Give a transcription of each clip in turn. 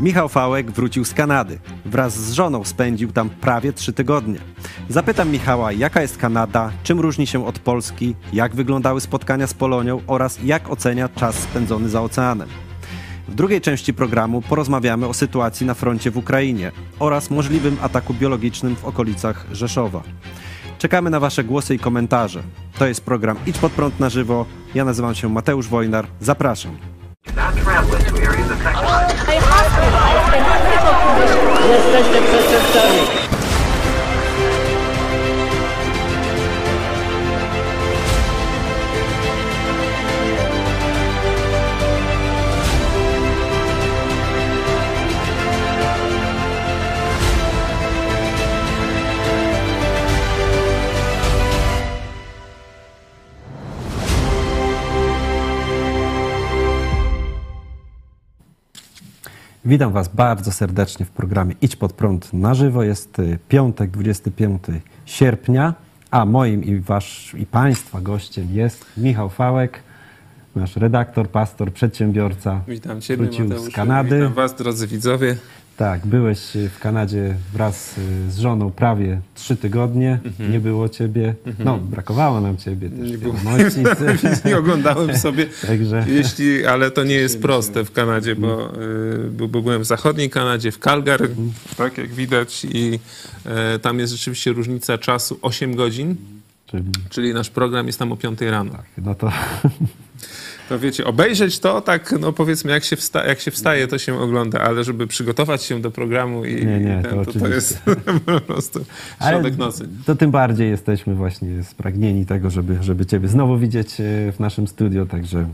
Michał Fałek wrócił z Kanady. Wraz z żoną spędził tam prawie trzy tygodnie. Zapytam Michała, jaka jest Kanada, czym różni się od Polski, jak wyglądały spotkania z Polonią oraz jak ocenia czas spędzony za oceanem. W drugiej części programu porozmawiamy o sytuacji na froncie w Ukrainie oraz możliwym ataku biologicznym w okolicach Rzeszowa. Czekamy na Wasze głosy i komentarze. To jest program Idź pod prąd na żywo. Ja nazywam się Mateusz Wojnar. Zapraszam. Jesteście przestępcami. Witam Was bardzo serdecznie w programie Idź pod prąd na żywo. Jest y, piątek, 25 sierpnia, a moim i Wasz i Państwa gościem jest Michał Fałek, nasz redaktor, pastor, przedsiębiorca. Witam Ciebie, Wrócił Mateuszu. z Kanady. Witam Was, drodzy widzowie. Tak, byłeś y, w Kanadzie wraz y, z żoną prawie trzy tygodnie. Nie było Ciebie. No, brakowało nam Ciebie też. Mhm. Nie było. Nie oglądałem sobie, Także jeśli, ale to nie jest proste w Kanadzie, bo, y, bo, bo byłem w zachodniej Kanadzie, w Calgary, tak jak widać i e, tam jest rzeczywiście różnica czasu 8 godzin, czyli, czyli nasz program jest tam o 5 rano. no to To wiecie, obejrzeć to tak, no powiedzmy, jak się, wsta- jak się wstaje, to się ogląda, ale żeby przygotować się do programu i Nie, nie, ten, to to, to, jest po prostu Ale środek nocy. To tym bardziej jesteśmy właśnie spragnieni tego, żeby, żeby Ciebie znowu widzieć e, w naszym studio, także e,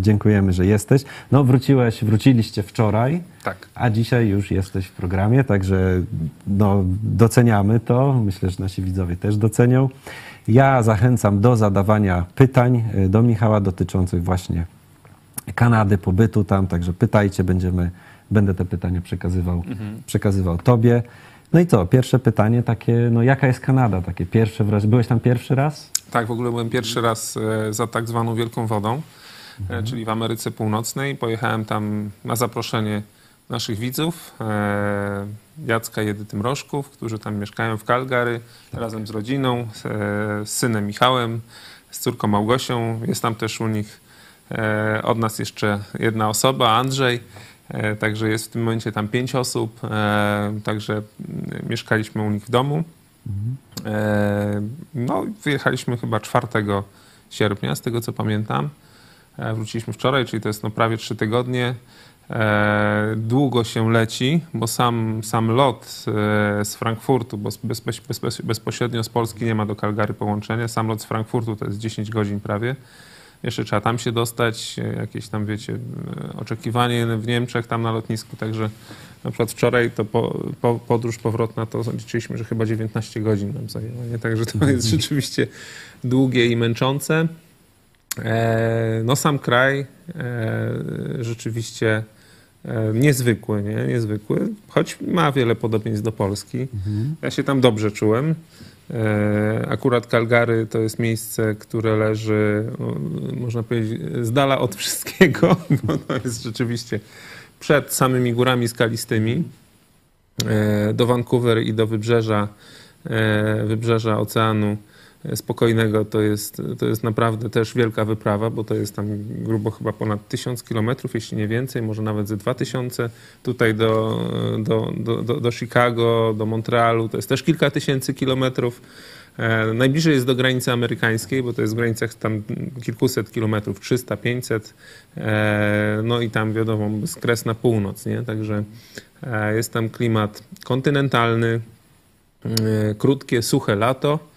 dziękujemy, że jesteś. No wróciłeś, wróciliście wczoraj, Tak. a dzisiaj już jesteś w programie, także no, doceniamy to. Myślę, że nasi widzowie też docenią. Ja zachęcam do zadawania pytań e, do Michała dotyczących właśnie Kanady, pobytu tam, także pytajcie, będziemy, będę te pytania przekazywał, przekazywał Tobie. No i co, pierwsze pytanie takie, no jaka jest Kanada? Takie pierwsze wrażenie. Byłeś tam pierwszy raz? Tak, w ogóle byłem pierwszy raz e, za tak zwaną Wielką Wodą, e, czyli w Ameryce Północnej. Pojechałem tam na zaproszenie naszych widzów, e, Jacka i Edyty Mrożków, którzy tam mieszkają w Calgary, razem z rodziną, e, z synem Michałem, z córką Małgosią. Jest tam też u nich e, od nas jeszcze jedna osoba, Andrzej. Także jest w tym momencie tam pięć osób, także mm, mieszkaliśmy u nich w domu. E, No, wyjechaliśmy chyba 4 sierpnia, z tego co pamiętam. Wróciliśmy wczoraj, czyli to jest no prawie 3 tygodnie. E, Długo się leci, bo sam, sam lot e, z Frankfurtu, bo bez, bez, bez, bezpośrednio z Polski nie ma do Calgary połączenia. Sam lot z Frankfurtu to jest 10 godzin prawie. Jeszcze trzeba tam się dostać, e, jakieś tam, wiecie, oczekiwanie w Niemczech, tam na lotnisku, także na przykład wczoraj to po, po, podróż powrotna to liczyliśmy, że chyba 19 godzin nam zajęło, nie? Także to jest rzeczywiście długie i męczące. No sam kraj rzeczywiście niezwykły, nie? Niezwykły, choć ma wiele podobieństw do Polski. Ja się tam dobrze czułem. E, Akurat Calgary to jest miejsce, które leży, można powiedzieć, z dala od wszystkiego, bo to jest rzeczywiście przed samymi górami skalistymi. E, Do Vancouver i do wybrzeża, e, wybrzeża oceanu e, spokojnego to jest, to jest naprawdę też wielka wyprawa, bo to jest tam grubo chyba ponad 1000 kilometrów, jeśli nie więcej, może nawet ze 2000. Tutaj do, do, do, do, Chicago, do Montrealu to jest też kilka tysięcy kilometrów. E, Najbliżej jest do granicy amerykańskiej, bo to jest w granicach tam kilkuset kilometrów, 300, 500. E, No i tam wiadomo, jest kres na północ, nie? Także e, jest tam klimat kontynentalny, krótkie, suche lato,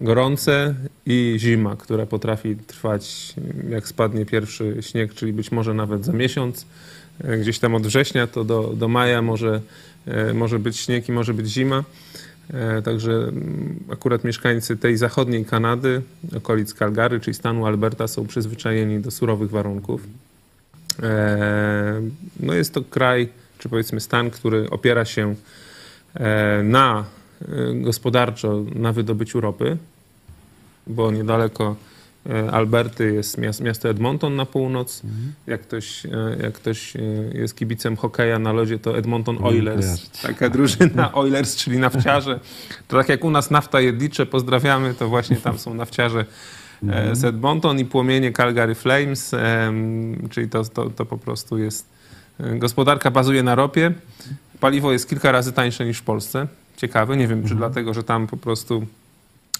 gorące i zima, która potrafi trwać, jak spadnie pierwszy śnieg, czyli być może nawet za miesiąc. E, Gdzieś tam od września to do, do maja może, e, może być śnieg i może być zima. E, Także mm, akurat mieszkańcy tej zachodniej Kanady, okolic Calgary, czyli stanu Alberta, są przyzwyczajeni do surowych warunków. No jest to kraj, czy powiedzmy stan, który opiera się na gospodarczo na wydobyciu ropy, bo niedaleko e, Alberty jest miasto Edmonton na północ. Jak, ktoś, e, jak ktoś e, jest kibicem hokeja na lodzie, to Edmonton Oilers. Taka drużyna Oilers, czyli nafciarze. To tak jak u nas nafta jedlicze, pozdrawiamy, to właśnie tam są nafciarze z Edmonton i płomienie Calgary Flames, czyli to, to, to po prostu jest... Gospodarka bazuje na ropie. Paliwo jest kilka razy tańsze niż w Polsce. Ciekawe, nie wiem, czy dlatego, że tam po prostu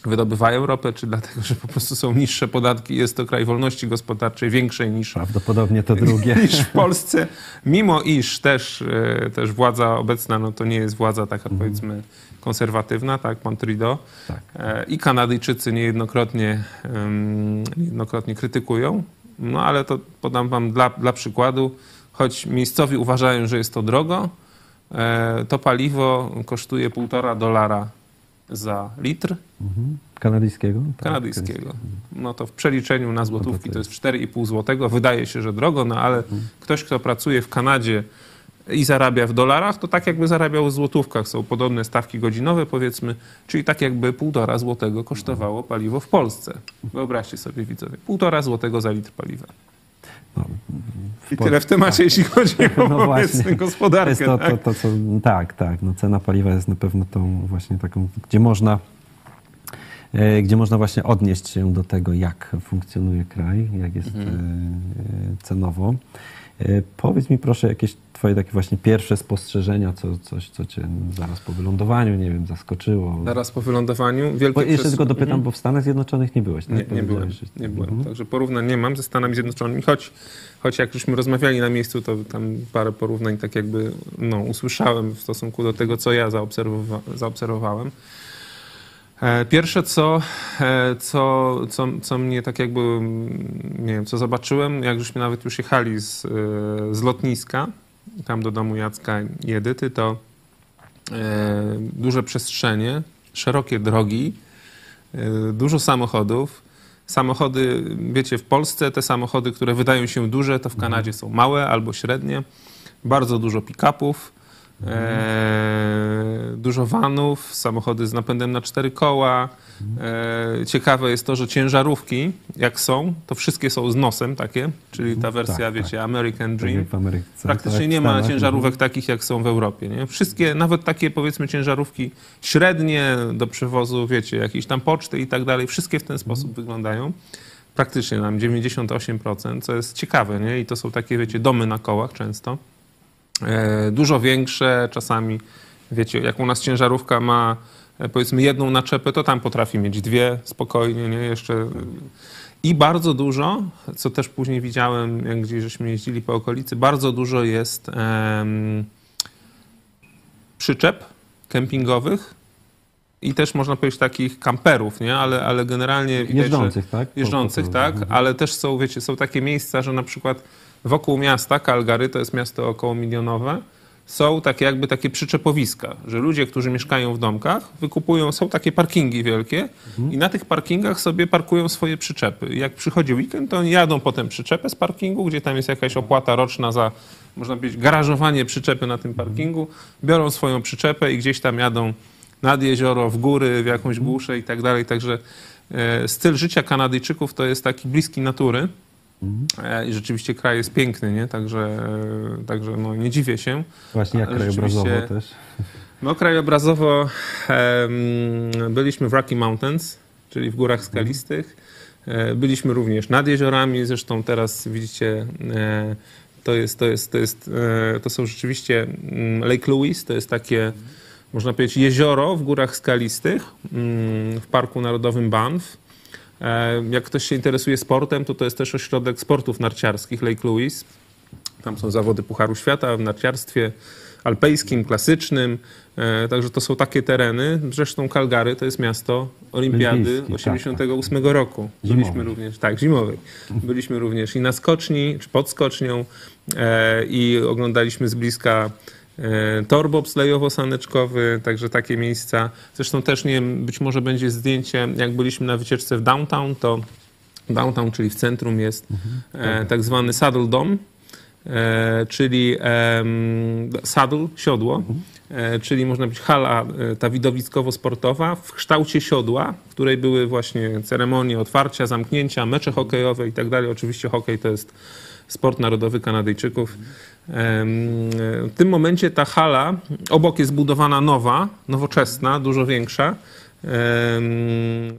wydobywają ropę, czy dlatego, że po prostu są niższe podatki, jest to kraj wolności gospodarczej większej niż, Prawdopodobnie to drugie. niż w Polsce, mimo iż też, e, też władza obecna, no to nie jest władza taka mhm. powiedzmy konserwatywna, tak, pan Trudeau. Tak. E, I Kanadyjczycy niejednokrotnie, niejednokrotnie krytykują, no ale to podam wam dla, dla przykładu, choć miejscowi uważają, że jest to drogo, to paliwo kosztuje półtora dolara za litr. Mhm. Kanadyjskiego? Tak, Kanadyjskiego. No to w przeliczeniu na złotówki to jest 4,5 złotego. Wydaje się, że drogo, no ale mhm. ktoś, kto pracuje w Kanadzie i zarabia w dolarach, to tak jakby zarabiał w złotówkach. Są podobne stawki godzinowe, powiedzmy, czyli tak jakby półtora złotego kosztowało paliwo w Polsce. Wyobraźcie sobie, widzowie, półtora złotego za litr paliwa. No, I tyle w temacie, tak. jeśli chodzi o no właśnie. gospodarkę. Jest to, tak? To, to, co, tak, tak. No cena paliwa jest na pewno tą właśnie taką, gdzie można, e, gdzie można właśnie odnieść się do tego, jak funkcjonuje kraj, jak jest mhm. e, cenowo. E, powiedz mi proszę jakieś twoje takie właśnie pierwsze spostrzeżenia, co, coś, co cię zaraz po wylądowaniu, nie wiem, zaskoczyło. Zaraz po wylądowaniu. Wielkie bo jeszcze przez... tylko dopytam, mhm. bo w Stanach Zjednoczonych nie byłeś, tak? Nie, nie byłem, nie byłem. Mhm. Także porównań nie mam ze Stanami Zjednoczonymi, choć, choć jak żeśmy rozmawiali na miejscu, to tam parę porównań tak jakby no, usłyszałem w stosunku do tego, co ja zaobserwowa zaobserwowałem. E, pierwsze, co, e, co, co, co mnie tak jakby, nie wiem, co zobaczyłem, jak żeśmy nawet już jechali z, e, z lotniska, tam do domu Jacka i Edyty, to duże przestrzenie, szerokie drogi, dużo samochodów. Samochody, wiecie, w Polsce te samochody, które wydają się duże, to w Kanadzie są małe albo średnie. Bardzo dużo pick-upów E, dużo vanów, samochody z napędem na cztery koła. E, ciekawe jest to, że ciężarówki, jak są, to wszystkie są z nosem takie, czyli ta wersja, tak, wiecie, tak. American tak Dream. Tak Praktycznie tak, nie ma ciężarówek mhm. takich, jak są w Europie. Nie? Wszystkie, nawet takie powiedzmy ciężarówki średnie do przewozu, wiecie, jakieś tam poczty i tak dalej, wszystkie w ten sposób mhm. wyglądają praktycznie nam 98%, co jest ciekawe, nie? I to są takie, wiecie, domy na kołach często. E, dużo większe, czasami, wiecie, jak u nas ciężarówka ma e, powiedzmy jedną naczepę, to tam potrafi mieć dwie spokojnie, nie? Jeszcze... I bardzo dużo, co też później widziałem, jak gdzieś żeśmy jeździli po okolicy, bardzo dużo jest przyczep kempingowych i też można powiedzieć takich kamperów, nie? Ale, ale generalnie... Widać, jeżdżących, tak? Jeżdżących, tak, ale też są, wiecie, są takie miejsca, że na przykład wokół miasta Calgary, to jest miasto około milionowe, są takie jakby takie przyczepowiska, że ludzie, którzy mieszkają w domkach, wykupują, są takie parkingi wielkie mhm. i na tych parkingach sobie parkują swoje przyczepy. Jak przychodzi weekend, to oni jadą potem przyczepę z parkingu, gdzie tam jest jakaś opłata roczna za, można powiedzieć, garażowanie przyczepy na tym parkingu, biorą swoją przyczepę i gdzieś tam jadą nad jezioro, w góry, w jakąś mhm. głuszę i tak dalej. Także e, styl życia Kanadyjczyków to jest taki bliski natury. Mhm. I rzeczywiście kraj jest piękny, nie? Także, także no, nie dziwię się. Właśnie jak krajobrazowo też. No krajobrazowo um, byliśmy w Rocky Mountains, czyli w górach skalistych. E, byliśmy również nad jeziorami, zresztą teraz widzicie, e, to, jest, to, jest, to, jest, e, to są rzeczywiście mm, Lake Louise, to jest takie, można powiedzieć, jezioro w górach skalistych mm, w Parku Narodowym Banff. E, jak ktoś się interesuje sportem, to to jest też ośrodek sportów narciarskich Lake Louise. Tam są zawody Pucharu Świata w narciarstwie alpejskim, klasycznym. E, także to są takie tereny. Zresztą Calgary to jest miasto olimpiady 88 tak, tak. roku. Byliśmy zimowej. również, tak, zimowej. Byliśmy również i na skoczni, czy pod skocznią e, i oglądaliśmy z bliska tor bobslejowo-saneczkowy, także takie miejsca. Zresztą też, nie wiem, być może będzie zdjęcie, jak byliśmy na wycieczce w downtown, to downtown, czyli w centrum jest mhm. tak zwany Saddle Dome, e, czyli saddle, siodło, mhm. e, czyli można być hala e, ta widowiskowo-sportowa w kształcie siodła, w której były właśnie ceremonie otwarcia, zamknięcia, mecze hokejowe i tak dalej. Oczywiście hokej to jest sport narodowy Kanadyjczyków. W tym momencie ta hala, obok jest budowana nowa, nowoczesna, dużo większa.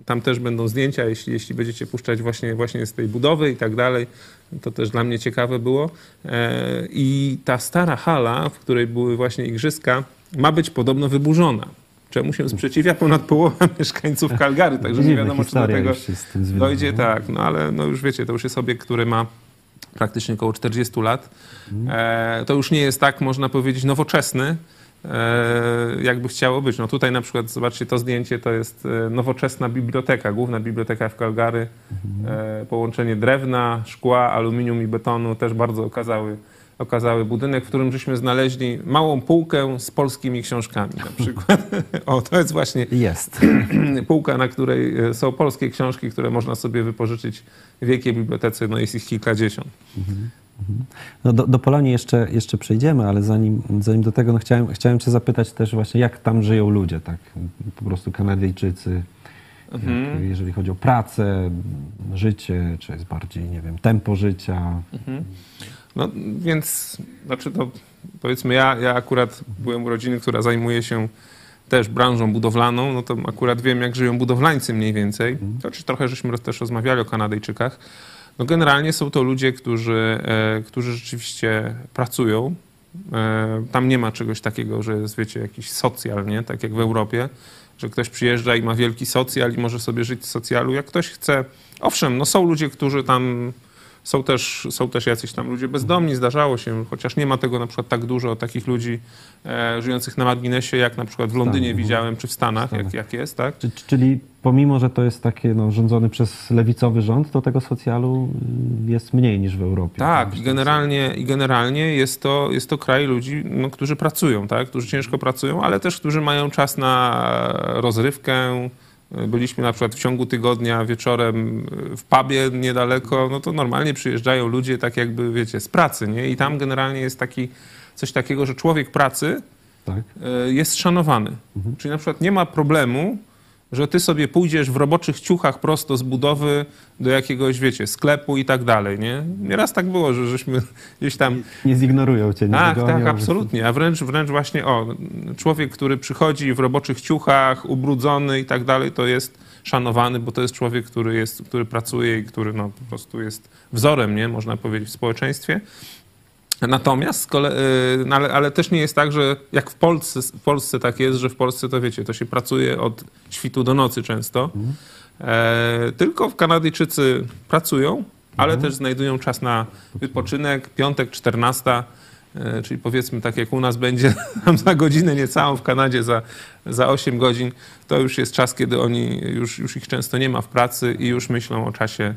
Tam też będą zdjęcia, jeśli, jeśli będziecie puszczać właśnie, właśnie z tej budowy i tak dalej. To też dla mnie ciekawe było. E, I ta stara hala, w której były właśnie igrzyska, ma być podobno wyburzona. Czemu się sprzeciwia ponad połowa mieszkańców Calgary, także nie wiadomo, czy do tego dojdzie. Tak, no ale no już wiecie, to już jest obiekt, który ma praktycznie około 40 lat. E, to już nie jest tak, można powiedzieć, nowoczesny, e, jakby chciało być. No tutaj na przykład, zobaczcie, to zdjęcie to jest e, nowoczesna biblioteka, główna biblioteka w Calgary. Połączenie drewna, szkła, aluminium i betonu też bardzo okazały okazały budynek, w którym żeśmy znaleźli małą półkę z polskimi książkami na przykład. o, to jest właśnie jest. półka, na której e, są polskie książki, które można sobie wypożyczyć w wielkiej bibliotece, no jest ich kilkadziesiąt. Mhm, mhm. No do, do Polonii jeszcze, jeszcze przejdziemy, ale zanim, zanim do tego, no chciałem, chciałem cię zapytać też właśnie, jak tam żyją ludzie, tak po prostu Kanadyjczycy, mhm. jak, jeżeli chodzi o pracę, życie, czy jest bardziej, nie wiem, tempo życia. Mhm. No więc, znaczy to powiedzmy, ja, ja akurat byłem u rodziny, która zajmuje się też branżą budowlaną, no to akurat wiem, jak żyją budowlańcy mniej więcej. Mhm. Znaczy trochę żeśmy też rozmawiali o Kanadyjczykach. No generalnie są to ludzie, którzy, e, którzy rzeczywiście pracują. E, tam nie ma czegoś takiego, że jest, wiecie, jakiś socjal, nie? Tak jak w Europie, że ktoś przyjeżdża i ma wielki socjal i może sobie żyć z socjalu. Jak ktoś chce... Owszem, no są ludzie, którzy tam są też, są też jacyś tam ludzie bezdomni, zdarzało się, chociaż nie ma tego na przykład tak dużo takich ludzi e, żyjących na marginesie, jak na przykład w Londynie tak, widziałem, czy w Stanach, Jak, jak jest, tak? Czyli pomimo, że to jest takie no, rządzony przez lewicowy rząd, to tego socjalu y, jest mniej niż w Europie. Tak, i generalnie, i generalnie jest, to, jest to kraj ludzi, no, którzy pracują, tak? którzy ciężko pracują, ale też którzy mają czas na rozrywkę, byliśmy na przykład w ciągu tygodnia wieczorem w pubie niedaleko, no to normalnie przyjeżdżają ludzie tak jakby, wiecie, z pracy, nie? I tam generalnie jest taki, coś takiego, że człowiek pracy tak. E, jest szanowany. Mhm. Czyli na przykład nie ma problemu, że ty sobie pójdziesz w roboczych ciuchach prosto z budowy do jakiegoś, wiecie, sklepu i tak dalej, nie? Nieraz tak było, że żeśmy gdzieś tam... Nie, nie zignorują cię, nie Tak, tak, absolutnie. A wręcz, wręcz właśnie, o, człowiek, który przychodzi w roboczych ciuchach, ubrudzony i tak dalej, to jest szanowany, bo to jest człowiek, który, jest, który pracuje i który no, po prostu jest wzorem, nie? Można powiedzieć, w społeczeństwie. Natomiast, y, no ale, ale, też nie jest tak, że jak w Polsce, w Polsce tak jest, że w Polsce to wiecie, to się pracuje od świtu do nocy często. Mhm. E, tylko Kanadyjczycy pracują, ale mhm. też znajdują czas na wypoczynek. Piątek, 14, e, czyli powiedzmy tak jak u nas będzie tam za godzinę niecałą, w Kanadzie za, za 8 godzin, to już jest czas, kiedy oni, już, już ich często nie ma w pracy i już myślą o czasie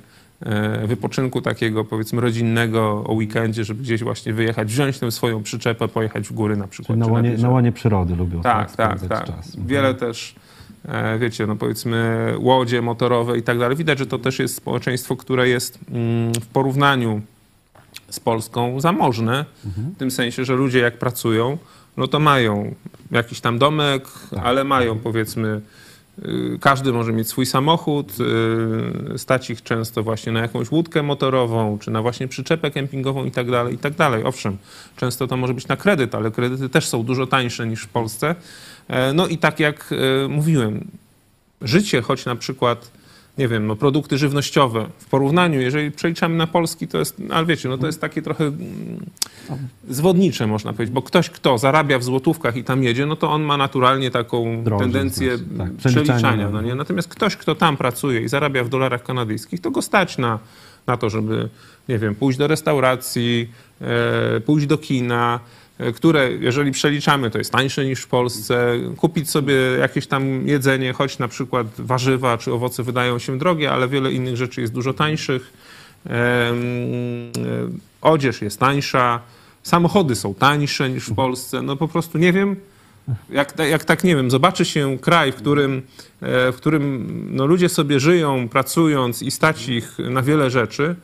wypoczynku takiego powiedzmy rodzinnego o weekendzie, żeby gdzieś właśnie wyjechać, wziąć tę swoją przyczepę, pojechać w góry na przykład. na łonie, na łonie przyrody lubią tak, tak, tak. tak. Wiele też e, wiecie, no powiedzmy łodzie motorowe i tak dalej. Widać, że to też jest społeczeństwo, które jest mm, w porównaniu z Polską zamożne, mhm. w tym sensie, że ludzie jak pracują, no to mają jakiś tam domek, tak. ale mają powiedzmy każdy może mieć swój samochód, y, stać ich często właśnie na jakąś łódkę motorową, czy na właśnie przyczepę kempingową i tak dalej, i tak dalej. Owszem, często to może być na kredyt, ale kredyty też są dużo tańsze niż w Polsce. E, no i tak jak e, mówiłem, życie, choć na przykład nie wiem, no, produkty żywnościowe w porównaniu, jeżeli przeliczamy na polski, to jest, ale wiecie, no to jest takie trochę mm, zwodnicze, można powiedzieć, bo ktoś, kto zarabia w złotówkach i tam jedzie, no to on ma naturalnie taką tendencję tak, przeliczania. No nie? Natomiast ktoś, kto tam pracuje i zarabia w dolarach kanadyjskich, to go stać na, na to, żeby, nie wiem, pójść do restauracji, e, pójść do kina, które jeżeli przeliczamy, to jest tańsze niż w Polsce. Kupić sobie jakieś tam jedzenie, choć na przykład warzywa czy owoce wydają się drogie, ale wiele innych rzeczy jest dużo tańszych. E, odzież jest tańsza, samochody są tańsze niż w Polsce. No po prostu nie wiem, jak, jak tak, nie wiem, zobaczy się kraj, w którym, e, w którym no, ludzie sobie żyją, pracując i stać ich na wiele rzeczy,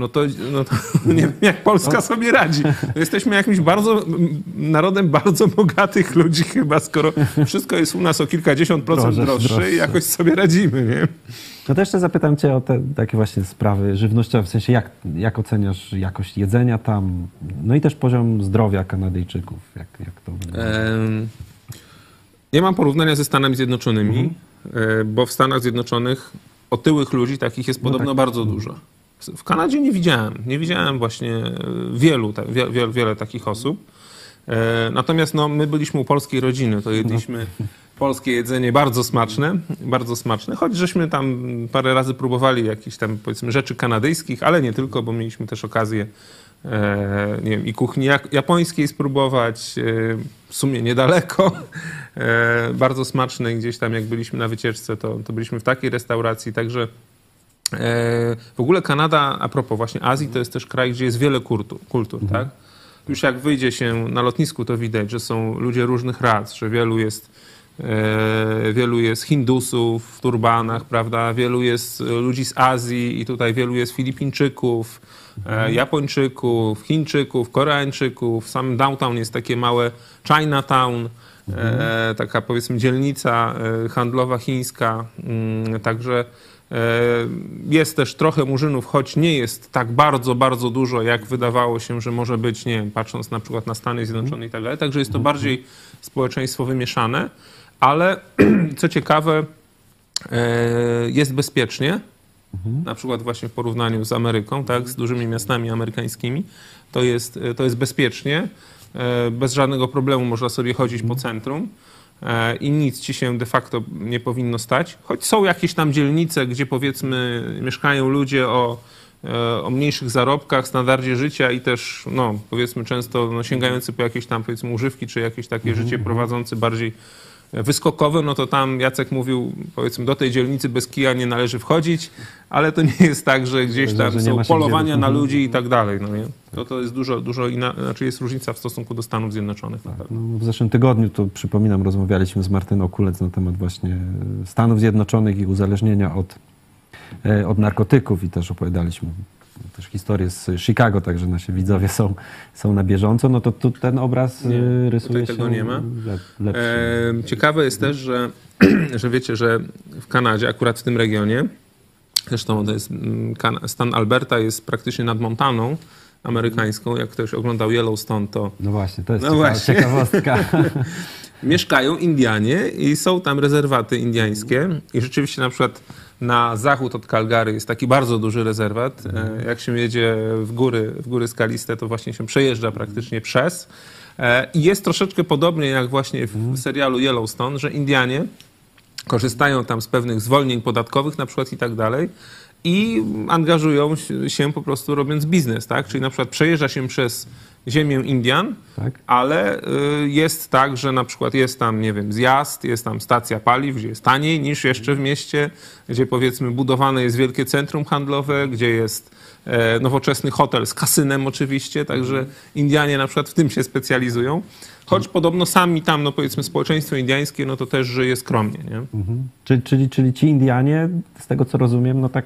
no to, no to nie wiem, jak Polska sobie radzi. No jesteśmy jakimś bardzo, narodem bardzo bogatych ludzi chyba, skoro wszystko jest u nas o kilkadziesiąt procent Droższe, droższe i jakoś sobie radzimy, nie? No to jeszcze zapytam cię o te takie właśnie sprawy żywnościowe, w sensie jak, jak oceniasz jakość jedzenia tam, no i też poziom zdrowia Kanadyjczyków, jak, jak to wygląda? Nie mam porównania ze Stanami Zjednoczonymi, e, bo w Stanach Zjednoczonych otyłych ludzi takich jest podobno tak. bardzo dużo. W Kanadzie nie widziałem. Nie widziałem właśnie e, wielu, ta- wie, wie, wiele takich osób. E, Natomiast no, my byliśmy u polskiej rodziny, to jedliśmy polskie jedzenie bardzo smaczne, bardzo smaczne, choć żeśmy tam parę razy próbowali jakichś tam powiedzmy rzeczy kanadyjskich, ale nie tylko, bo mieliśmy też okazję e, nie wiem, i kuchni japońskiej spróbować, w sumie niedaleko, bardzo smacznej gdzieś tam jak byliśmy na wycieczce, to, to byliśmy w takiej restauracji, także w ogóle Kanada, a propos właśnie Azji, to jest też kraj, gdzie jest wiele kultur, kultur tak? Już jak wyjdzie się na lotnisku, to widać, że są ludzie różnych ras, że wielu jest e, wielu jest Hindusów w turbanach, prawda? Wielu jest e, ludzi z Azji i tutaj wielu jest Filipińczyków, e, Japończyków, Chińczyków, Koreańczyków. W samym downtown jest takie małe Chinatown, e, taka powiedzmy dzielnica e, handlowa chińska. Mm, Także e, jest też trochę murzynów, choć nie jest tak bardzo, bardzo dużo, jak wydawało się, że może być, nie wiem, patrząc na przykład na Stany Zjednoczone i tak dalej. Także jest to bardziej społeczeństwo wymieszane, ale co ciekawe, e, jest bezpiecznie. Na przykład właśnie w porównaniu z Ameryką, tak, z dużymi miastami amerykańskimi, to jest, to jest bezpiecznie. E, Bez żadnego problemu można sobie chodzić po centrum e, i nic ci się de facto nie powinno stać. Choć są jakieś tam dzielnice, gdzie powiedzmy mieszkają ludzie o, e, o mniejszych zarobkach, standardzie życia i też, no, powiedzmy często no, sięgający po jakieś tam powiedzmy używki, czy jakieś takie życie prowadzący bardziej wyskokowe, no to tam Jacek mówił, powiedzmy, do tej dzielnicy bez kija nie należy wchodzić, ale to nie jest tak, że gdzieś tam że są polowania na Mhm. ludzi i tak dalej, no nie? To, to jest dużo, dużo inna, znaczy jest różnica w stosunku do Stanów Zjednoczonych. pewno. No, w zeszłym tygodniu, to przypominam, rozmawialiśmy z Martyną Kulec na temat właśnie Stanów Zjednoczonych i uzależnienia od, e, od narkotyków i też opowiadaliśmy też historię z Chicago, także nasi widzowie są, są na bieżąco, no to tu ten obraz Nie, e, rysuje tutaj tego się nie ma. E, ciekawe jest też, że, że wiecie, że w Kanadzie, akurat w tym regionie, zresztą to jest, mm, stan Alberta jest praktycznie nad Montaną amerykańską. Jak ktoś oglądał Yellowstone, to No właśnie, to jest No ciekawa, ciekawostka. mieszkają Indianie i są tam rezerwaty indiańskie. I rzeczywiście na przykład na zachód od Calgary jest taki bardzo duży rezerwat. E, Jak się jedzie w góry, w góry skaliste, to właśnie się przejeżdża praktycznie przez. E, I jest troszeczkę podobnie jak właśnie w serialu Yellowstone, że Indianie korzystają tam z pewnych zwolnień podatkowych na przykład i tak dalej i angażują się po prostu robiąc biznes, tak? Czyli na przykład przejeżdża się przez ziemię Indian, Tak. ale y, jest tak, że na przykład jest tam, nie wiem, zjazd, jest tam stacja paliw, gdzie jest taniej niż jeszcze w mieście, gdzie powiedzmy budowane jest wielkie centrum handlowe, gdzie jest e, nowoczesny hotel z kasynem oczywiście, także Indianie na przykład w tym się specjalizują. Choć podobno sami tam, no powiedzmy społeczeństwo indiańskie, no to też żyje skromnie, nie? Mhm. Czyli, czyli, czyli ci Indianie, z tego co rozumiem, no tak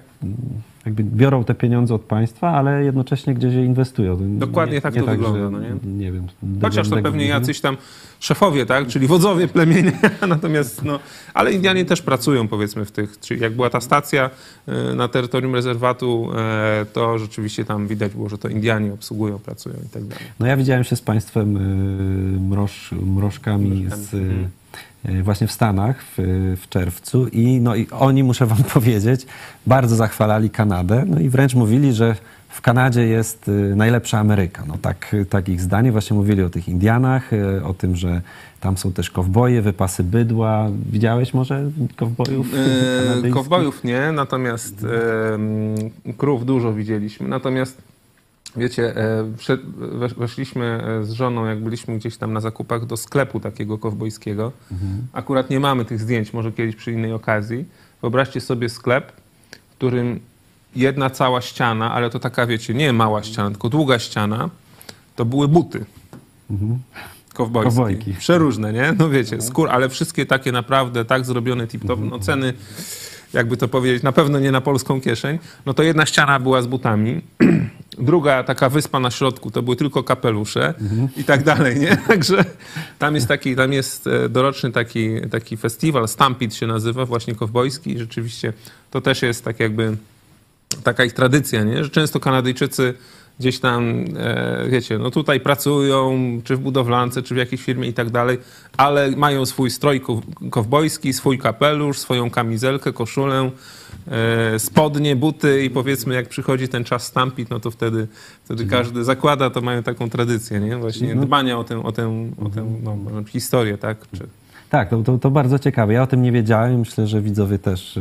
jakby biorą te pieniądze od państwa, ale jednocześnie gdzieś je inwestują. Dokładnie tak to wygląda, że, no nie? Nie wiem. Chociaż to pewnie jacyś tam szefowie, tak? Czyli wodzowie plemienia, natomiast no, ale Indianie też pracują powiedzmy w tych, czyli jak była ta stacja e, na terytorium rezerwatu, e, to rzeczywiście tam widać było, że to Indianie obsługują, pracują i tak dalej. No ja widziałem się z państwem y, mroż, mrożkami z, Mhm. Y, właśnie w Stanach w, w czerwcu i, no, i oni, muszę wam powiedzieć, bardzo zachwalali Kanadę no i wręcz mówili, że w Kanadzie jest y, najlepsza Ameryka. No tak, tak ich zdanie. Właśnie mówili o tych Indianach, y, o tym, że tam są też kowboje, wypasy bydła. Widziałeś może kowbojów E, kanadyjskich? Kowbojów nie, natomiast e, krów dużo widzieliśmy. Natomiast wiecie, e, weszliśmy e, z żoną, jak byliśmy gdzieś tam na zakupach, do sklepu takiego kowbojskiego. Akurat nie mamy tych zdjęć, może kiedyś przy innej okazji. Wyobraźcie sobie sklep, w którym jedna cała ściana, ale to taka, wiecie, nie mała ściana, tylko długa ściana, to były buty. Kowbojskie. Kowbojki. Przeróżne, nie? No wiecie, skór, ale wszystkie takie naprawdę tak zrobione tip-top. No ceny, jakby to powiedzieć, na pewno nie na polską kieszeń. No to jedna ściana była z butami. druga taka wyspa na środku to były tylko kapelusze i tak dalej, nie? Także tam jest taki, tam jest e, doroczny taki, taki festiwal, Stampede się nazywa, właśnie kowbojski i rzeczywiście to też jest tak jakby taka ich tradycja, nie? Że często Kanadyjczycy gdzieś tam, e, wiecie, no tutaj pracują, czy w budowlance, czy w jakiejś firmie i tak dalej, ale mają swój strój kow- kowbojski, swój kapelusz, swoją kamizelkę, koszulę, spodnie, buty i powiedzmy jak przychodzi ten czas stampit, no to wtedy, wtedy każdy zakłada, to mają taką tradycję, nie? Właśnie dbania o tę, o tę, o tę no, historię, tak? Czy, Tak, to, to, to bardzo ciekawe. Ja o tym nie wiedziałem. Myślę, że widzowie też, y,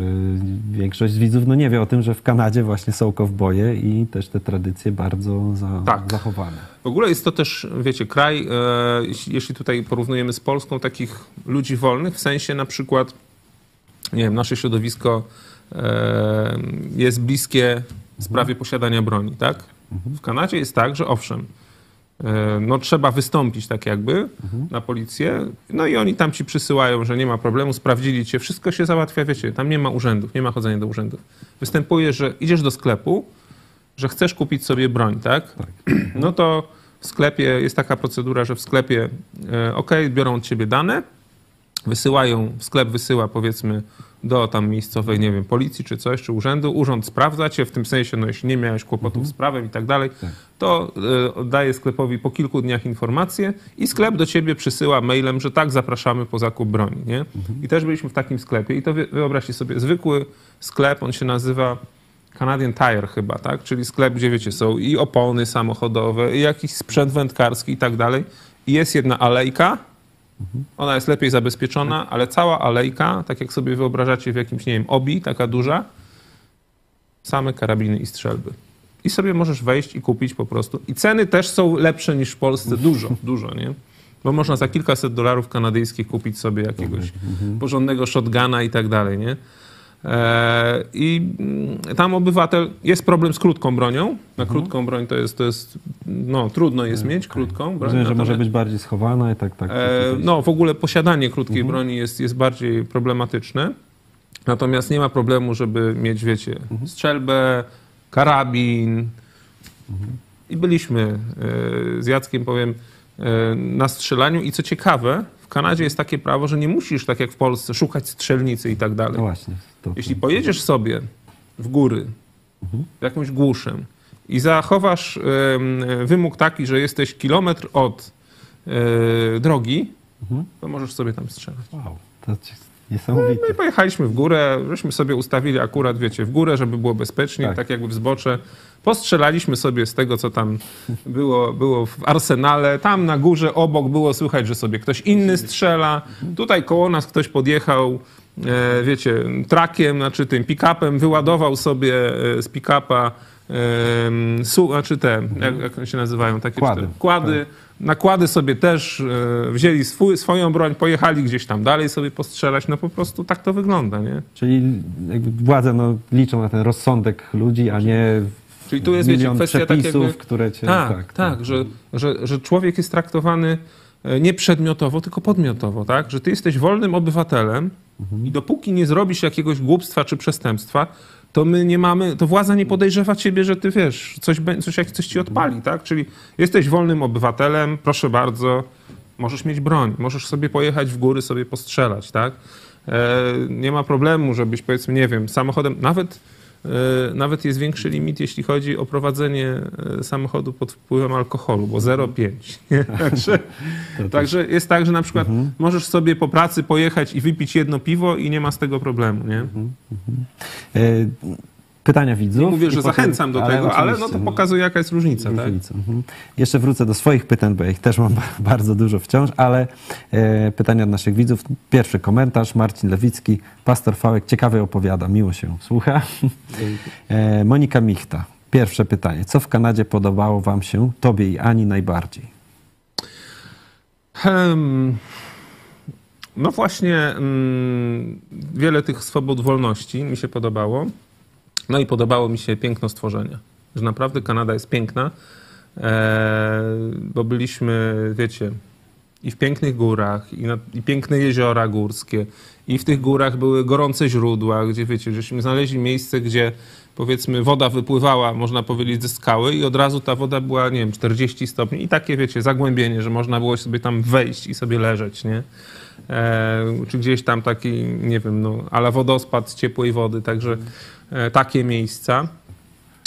większość z widzów no nie wie o tym, że w Kanadzie właśnie są kowboje i też te tradycje bardzo za, Tak. zachowane. W ogóle jest to też, wiecie, kraj, e, jeśli, tutaj porównujemy z Polską, takich ludzi wolnych, w sensie na przykład, nie wiem, nasze środowisko e, jest bliskie sprawie posiadania broni, tak? W Kanadzie jest tak, że owszem, e, no trzeba wystąpić tak jakby na policję, no i oni tam ci przysyłają, że nie ma problemu, sprawdzili cię, wszystko się załatwia, wiecie, tam nie ma urzędów, nie ma chodzenia do urzędów. Występuje, że idziesz do sklepu, że chcesz kupić sobie broń, tak? No to w sklepie jest taka procedura, że w sklepie, e, ok, biorą od ciebie dane, wysyłają, sklep wysyła powiedzmy do tam miejscowej, nie wiem, policji czy coś, czy urzędu, urząd sprawdza cię, w tym sensie, no jeśli nie miałeś kłopotów z prawem i tak dalej, to e, daje sklepowi po kilku dniach informację i sklep do ciebie przysyła mailem, że tak, zapraszamy po zakup broni, nie? I też byliśmy w takim sklepie i to wy- wyobraźcie sobie, zwykły sklep, on się nazywa Canadian Tire chyba, tak? Czyli sklep, gdzie wiecie, są i opony samochodowe, i jakiś sprzęt wędkarski i tak dalej. I jest jedna alejka, ona jest lepiej zabezpieczona, ale cała alejka, tak jak sobie wyobrażacie w jakimś, nie wiem, obi, taka duża, same karabiny i strzelby. I sobie możesz wejść i kupić po prostu. I ceny też są lepsze niż w Polsce, dużo, dużo, nie? Bo można za kilkaset dolarów kanadyjskich kupić sobie jakiegoś porządnego shotguna i tak dalej, nie? E, I mm, tam obywatel, jest problem z krótką bronią. Na krótką broń to jest, to jest no trudno jest mieć krótką broń. Rozumiem, że może być bardziej schowana i tak, tak. E, no, w ogóle posiadanie krótkiej broni jest, jest bardziej problematyczne. Natomiast nie ma problemu, żeby mieć, wiecie, strzelbę, karabin. I byliśmy e, z Jackiem, powiem, e, na strzelaniu. I co ciekawe, Kanadzie jest takie prawo, że nie musisz, tak jak w Polsce, szukać strzelnicy i tak dalej. No właśnie. To, Jeśli pojedziesz sobie w góry, w jakąś głuszę i zachowasz wymóg taki, że jesteś kilometr od e, drogi, to możesz sobie tam strzelać. wow, to niesamowite. No i pojechaliśmy w górę, żeśmy sobie ustawili akurat, wiecie, w górę, żeby było bezpiecznie, Tak. tak, jakby w zbocze. Postrzelaliśmy sobie z tego, co tam było, było w arsenale. Tam na górze obok było słychać, że sobie ktoś inny strzela. Tutaj koło nas ktoś podjechał, e, wiecie, trakiem, znaczy tym pick-upem, wyładował sobie e, z pick-upa su, znaczy te, jak, jak one się nazywają, takie Kłady. cztery- kłady. Nakłady sobie też e, wzięli swój, swoją broń, pojechali gdzieś tam dalej sobie postrzelać. No po prostu tak to wygląda, nie? Czyli władze no, liczą na ten rozsądek ludzi, a nie Czyli tu jest, wiecie, kwestia tak przepisów, jakby... które cię... Tak, tak, Że, że, że człowiek jest traktowany e, nie przedmiotowo, tylko podmiotowo, tak? Że ty jesteś wolnym obywatelem i dopóki nie zrobisz jakiegoś głupstwa czy przestępstwa, to my nie mamy, to władza nie podejrzewa ciebie, że ty wiesz, coś, coś, jak coś ci odpali, tak? Czyli jesteś wolnym obywatelem, proszę bardzo, możesz mieć broń, możesz sobie pojechać w góry, sobie postrzelać, tak? E, nie ma problemu, żebyś powiedzmy, nie wiem, samochodem, nawet, nawet jest większy limit, jeśli chodzi o prowadzenie e, samochodu pod wpływem alkoholu, bo 0,5. nie? Także, także jest tak, że na przykład możesz sobie po pracy pojechać i wypić jedno piwo i nie ma z tego problemu, nie? E, Pytania widzów. Nie mówię, że potem- zachęcam do tego, ale no to pokazuje, jaka jest różnica, tak? różnica. Mhm. Jeszcze wrócę do swoich pytań, bo ja ich też mam bardzo dużo wciąż, ale e, pytania od naszych widzów. Pierwszy komentarz, Marcin Lewicki, pastor Fałek, ciekawie opowiada, miło się słucha. E, Monika Michta, pierwsze pytanie. Co w Kanadzie podobało wam się, tobie i Ani najbardziej? Hem, no właśnie, mm, wiele tych swobód wolności mi się podobało. No i podobało mi się piękno stworzenia. Że naprawdę Kanada jest piękna, e, bo byliśmy, wiecie, i w pięknych górach, i, na, i piękne jeziora górskie, i w tych górach były gorące źródła, gdzie wiecie, żeśmy znaleźli miejsce, gdzie powiedzmy woda wypływała, można powiedzieć, ze skały i od razu ta woda była, nie wiem, 40 stopni i takie, wiecie, zagłębienie, że można było sobie tam wejść i sobie leżeć, nie? E, czy gdzieś tam taki, nie wiem, no, ale wodospad z ciepłej wody, także takie miejsca.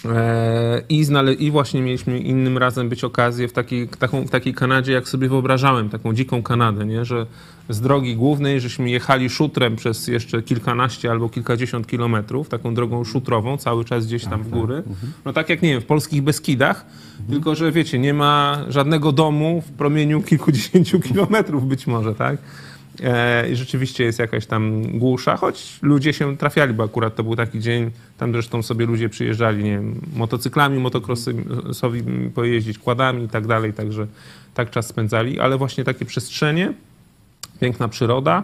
E, I, znale- I właśnie mieliśmy innym razem być okazję w takiej, taką, w takiej Kanadzie, jak sobie wyobrażałem, taką dziką Kanadę, nie? że z drogi głównej, żeśmy jechali szutrem przez jeszcze kilkanaście albo kilkadziesiąt kilometrów, taką drogą szutrową, cały czas gdzieś tam w góry. No tak jak, nie wiem, w polskich Beskidach, tylko że wiecie, nie ma żadnego domu w promieniu kilkudziesięciu kilometrów być może, tak? E, I rzeczywiście jest jakaś tam głusza, choć ludzie się trafiali, bo akurat to był taki dzień, tam zresztą sobie ludzie przyjeżdżali, nie wiem, motocyklami, motocrossowi pojeździć, kładami i tak dalej, także tak czas spędzali, ale właśnie takie przestrzenie, piękna przyroda.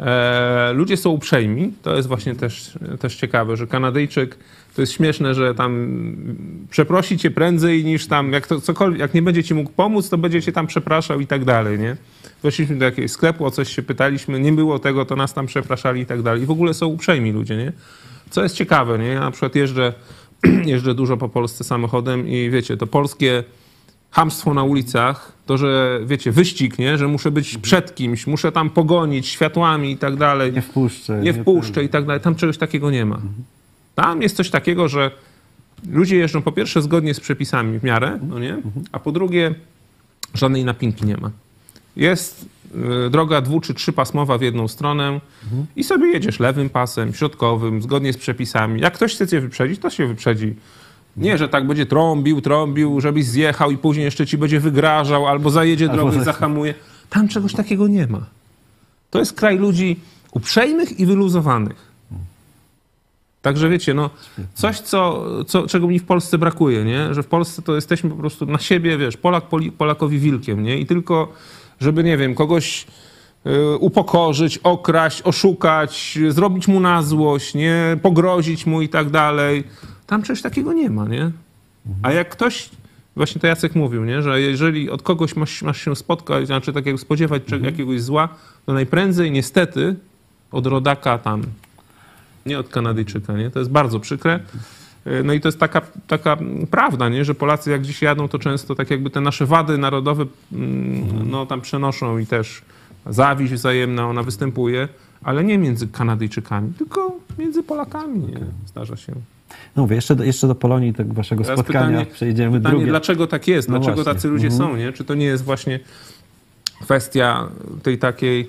E, ludzie są uprzejmi, to jest właśnie też, też ciekawe, że Kanadyjczyk, to jest śmieszne, że tam przeprosi cię prędzej niż tam, jak to cokolwiek, jak nie będzie ci mógł pomóc, to będzie cię tam przepraszał i tak dalej, nie? Weszliśmy do jakiegoś sklepu, o coś się pytaliśmy, nie było tego, to nas tam przepraszali i tak dalej. I w ogóle są uprzejmi ludzie, nie? Co jest ciekawe, nie? Ja na przykład jeżdżę, jeżdżę dużo po Polsce samochodem i wiecie, to polskie hamstwo na ulicach, to, że wiecie, wyścig, nie? Że muszę być przed kimś, muszę tam pogonić światłami i tak dalej. Nie wpuszczę. Nie wpuszczę i tak dalej. Tam czegoś takiego nie ma. Tam jest coś takiego, że ludzie jeżdżą po pierwsze zgodnie z przepisami w miarę, no nie? A po drugie żadnej napinki nie ma. Jest y, droga dwu czy trzypasmowa w jedną stronę i sobie jedziesz lewym pasem, środkowym, zgodnie z przepisami. Jak ktoś chce cię wyprzedzić, to się wyprzedzi. Nie, że tak będzie trąbił, trąbił, żebyś zjechał i później jeszcze ci będzie wygrażał albo zajedzie Albo drogę i za- zahamuje. Tam czegoś takiego nie ma. To jest kraj ludzi uprzejmych i wyluzowanych. Także wiecie, no, coś, co, co, czego mi w Polsce brakuje, nie? Że w Polsce to jesteśmy po prostu na siebie, wiesz, Polak Polakowi wilkiem, nie? I tylko, żeby, nie wiem, kogoś y, upokorzyć, okraść, oszukać, zrobić mu na złość, nie? Pogrozić mu i tak dalej. Tam czegoś takiego nie ma, nie? A jak ktoś, właśnie to Jacek mówił, nie? że jeżeli od kogoś masz, masz się spotkać, znaczy tak jak spodziewać czego, jakiegoś zła, to najprędzej niestety od rodaka tam, nie od Kanadyjczyka, nie? To jest bardzo przykre. No i to jest taka, taka prawda, nie? że Polacy jak dziś jadą, to często tak jakby te nasze wady narodowe mm, no, tam przenoszą i też zawiść wzajemna, ona występuje, ale nie między Kanadyjczykami, tylko między Polakami. Nie? Zdarza się. No mówię, jeszcze do, jeszcze do Polonii tego waszego Teraz spotkania pytanie- przejdziemy Pytanie, drugie. dlaczego tak jest? No Dlaczego właśnie. tacy ludzie Mhm. są? Nie? Czy to nie jest właśnie kwestia tej takiej e,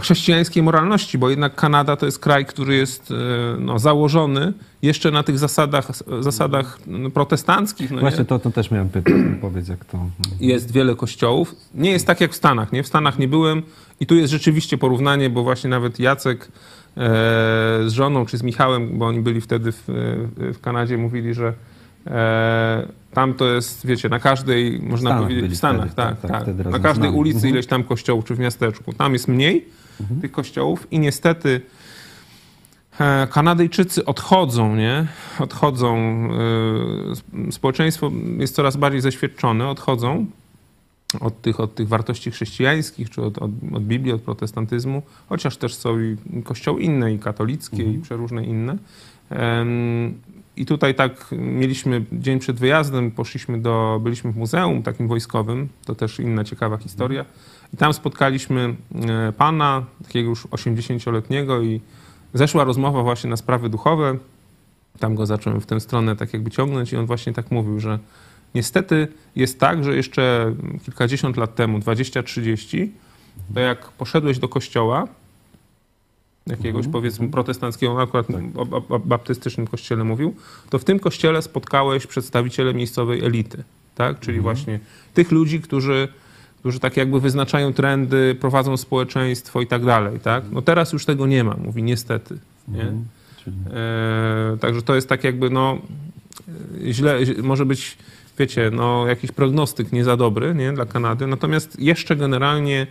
chrześcijańskiej moralności? Bo jednak Kanada to jest kraj, który jest e, no, założony jeszcze na tych zasadach, zasadach no, protestanckich. No, Właśnie nie? to, to też miałem pytać, powiedz jak to... Jest wiele kościołów. Nie jest tak jak w Stanach. Nie? W Stanach nie byłem i tu jest rzeczywiście porównanie, bo właśnie nawet Jacek e, z żoną czy z Michałem, bo oni byli wtedy w, w Kanadzie, mówili, że e, tam to jest, wiecie, na każdej, można Stanach powiedzieć, w Stanach, wtedy, tak, tak, tak, tak. Na każdej nami. ulicy Mhm. ileś tam kościołów czy w miasteczku. Tam jest mniej tych kościołów i niestety e, Kanadyjczycy odchodzą, nie? Odchodzą, e, sp- społeczeństwo jest coraz bardziej zaświadczone, odchodzą od tych, od tych wartości chrześcijańskich, czy od, od, od Biblii, od protestantyzmu, chociaż też są i kościoły inne, i katolickie, i przeróżne inne. I tutaj tak mieliśmy dzień przed wyjazdem, poszliśmy do, byliśmy w muzeum takim wojskowym, to też inna ciekawa historia. I tam spotkaliśmy e, pana, takiego już 80-letniego i zeszła rozmowa właśnie na sprawy duchowe. Tam go zacząłem w tę stronę tak jakby ciągnąć i on właśnie tak mówił, że niestety jest tak, że jeszcze kilkadziesiąt lat temu, 20-30, to jak poszedłeś do kościoła, jakiegoś powiedzmy protestanckiego, akurat o, o, o baptystycznym kościele mówił, to w tym kościele spotkałeś przedstawiciele miejscowej elity, tak? Czyli właśnie tych ludzi, którzy, którzy tak jakby wyznaczają trendy, prowadzą społeczeństwo i tak dalej, tak? No teraz już tego nie ma, mówi niestety, nie? Czyli... E, także to jest tak jakby, no, źle, może być, wiecie, no, jakiś prognostyk nie za dobry, nie, dla Kanady, natomiast jeszcze generalnie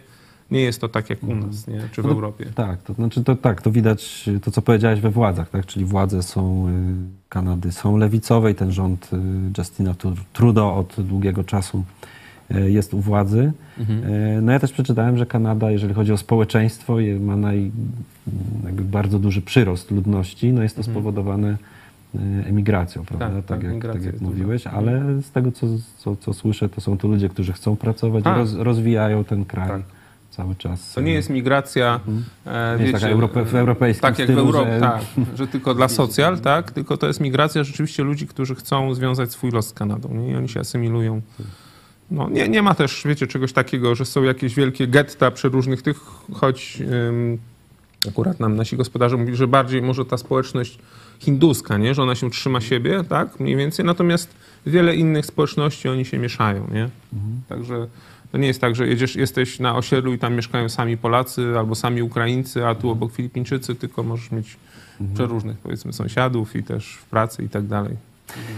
nie jest to tak jak u nas, nie, czy w No, Europie. Tak, to znaczy to tak, to widać to, co powiedziałeś we władzach, tak? Czyli władze są y, Kanady są lewicowe i ten rząd y, Justina Tru- Trudeau od długiego czasu y, jest u władzy. Y, No ja też przeczytałem, że Kanada, jeżeli chodzi o społeczeństwo, je- ma naj, bardzo duży przyrost ludności. No jest to spowodowane e, emigracją, prawda? Tak, Tak, tak, jak, tak jak mówiłeś, ale z tego, co, co, co słyszę, to są to ludzie, którzy chcą pracować, Tak. i roz, rozwijają ten kraj Tak. Cały czas. To nie jest migracja, e, Nie jest taka europe- w europejskim tak jak w stylu, Europie, że- tak, że tylko dla socjal, tak, tylko to jest migracja rzeczywiście ludzi, którzy chcą związać swój los z Kanadą nie? i oni się asymilują. No, nie, nie ma też, wiecie, czegoś takiego, że są jakieś wielkie getta przeróżnych tych, choć ym, akurat nam nasi gospodarze mówili, że bardziej może ta społeczność hinduska, nie? że ona się trzyma siebie, tak, mniej więcej, natomiast wiele innych społeczności oni się mieszają, nie? Także to nie jest tak, że jedziesz, jesteś na osiedlu i tam mieszkają sami Polacy albo sami Ukraińcy, a tu obok Filipińczycy, tylko możesz mieć przeróżnych, powiedzmy, sąsiadów i też w pracy i tak dalej.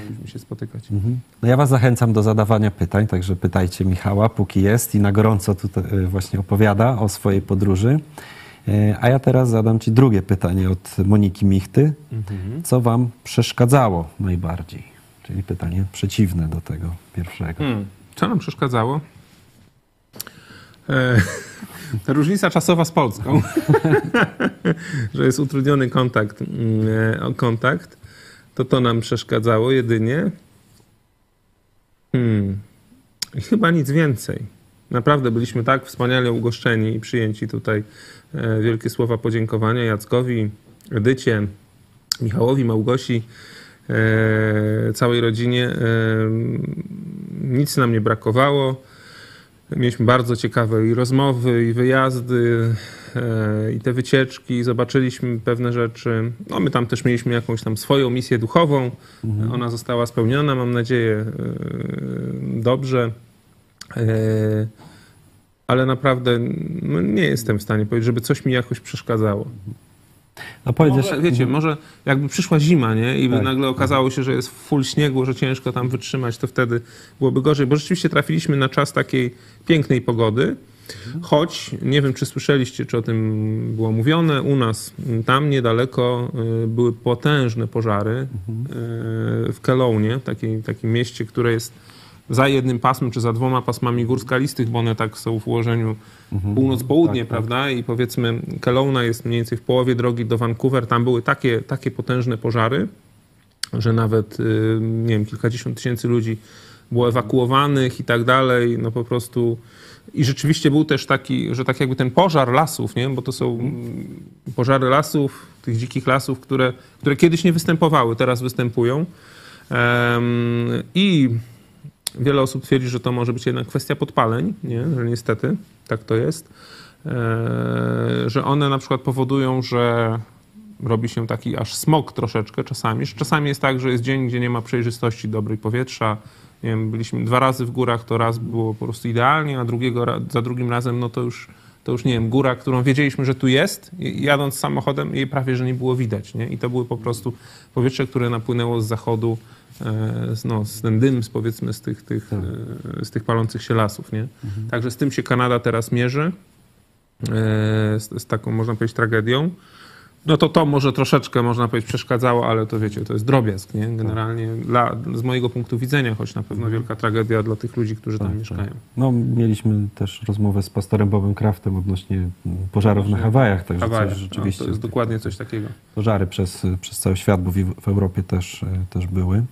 Musimy się spotykać. Mhm. No ja Was zachęcam do zadawania pytań, także pytajcie Michała, póki jest i na gorąco tutaj e, właśnie opowiada o swojej podróży. E, A ja teraz zadam Ci drugie pytanie od Moniki Michty. Co Wam przeszkadzało najbardziej? Czyli pytanie przeciwne do tego pierwszego. Hmm. Co nam przeszkadzało? E, różnica czasowa z Polską, że jest utrudniony kontakt, mm, e, kontakt, to to nam przeszkadzało jedynie. Hmm. Chyba nic więcej. Naprawdę byliśmy tak wspaniale ugoszczeni i przyjęci tutaj. E, wielkie słowa podziękowania Jackowi, Edycie, Michałowi, Małgosi, całej rodzinie. Nic nam nie brakowało. Mieliśmy bardzo ciekawe i rozmowy, i wyjazdy, e, i te wycieczki. Zobaczyliśmy pewne rzeczy. No, my tam też mieliśmy jakąś tam swoją misję duchową. Ona została spełniona, mam nadzieję, e, dobrze. E, Ale naprawdę no, nie jestem w stanie powiedzieć, żeby coś mi jakoś przeszkadzało. No powiedz Może, jeszcze, wiecie, może jakby przyszła zima, nie? I by Tak. nagle okazało się, że jest full śniegu, że ciężko tam wytrzymać, to wtedy byłoby gorzej. Bo rzeczywiście trafiliśmy na czas takiej pięknej pogody. Choć nie wiem, czy słyszeliście, czy o tym było mówione, u nas tam niedaleko y, były potężne pożary y, w Kelownie, takiej, takim mieście, które jest za jednym pasmem, czy za dwoma pasmami gór skalistych, bo one tak są w ułożeniu północ-południe, Tak, tak. prawda? I powiedzmy, Kelowna jest mniej więcej w połowie drogi do Vancouver. Tam były takie, takie potężne pożary, że nawet, y, nie wiem, kilkadziesiąt tysięcy ludzi było ewakuowanych i tak dalej. No po prostu... I rzeczywiście był też taki, że tak jakby ten pożar lasów, nie? bo to są mm, pożary lasów, tych dzikich lasów, które, które kiedyś nie występowały, teraz występują. I wiele osób twierdzi, że to może być jednak kwestia podpaleń, nie? że niestety tak to jest. E, że one na przykład powodują, że robi się taki aż smog troszeczkę czasami. Czasami jest tak, że jest dzień, gdzie nie ma przejrzystości dobrej powietrza. Nie wiem, byliśmy dwa razy w górach, to raz było po prostu idealnie, a drugiego, za drugim razem no to już, to już nie wiem, góra, którą wiedzieliśmy, że tu jest, jadąc samochodem jej prawie, że nie było widać. Nie? I to były po prostu powietrze, które napłynęło z zachodu, e, no, z ten dym, powiedzmy, z tych, tych, e, z tych palących się lasów. Nie? Także z tym się Kanada teraz mierzy, e, z, z taką, można powiedzieć, tragedią. No to to może troszeczkę, można powiedzieć, przeszkadzało, ale to wiecie, to jest drobiazg, nie? Generalnie dla, z mojego punktu widzenia, choć na pewno wielka tragedia dla tych ludzi, którzy tam Tak, mieszkają. no, mieliśmy też rozmowę z pastorem Bobem Kraftem odnośnie pożarów na Hawajach, także Hawaje. coś rzeczywiście. No, to jest dokładnie coś takiego. Pożary przez, przez cały świat, bo w, w Europie też, e, też były.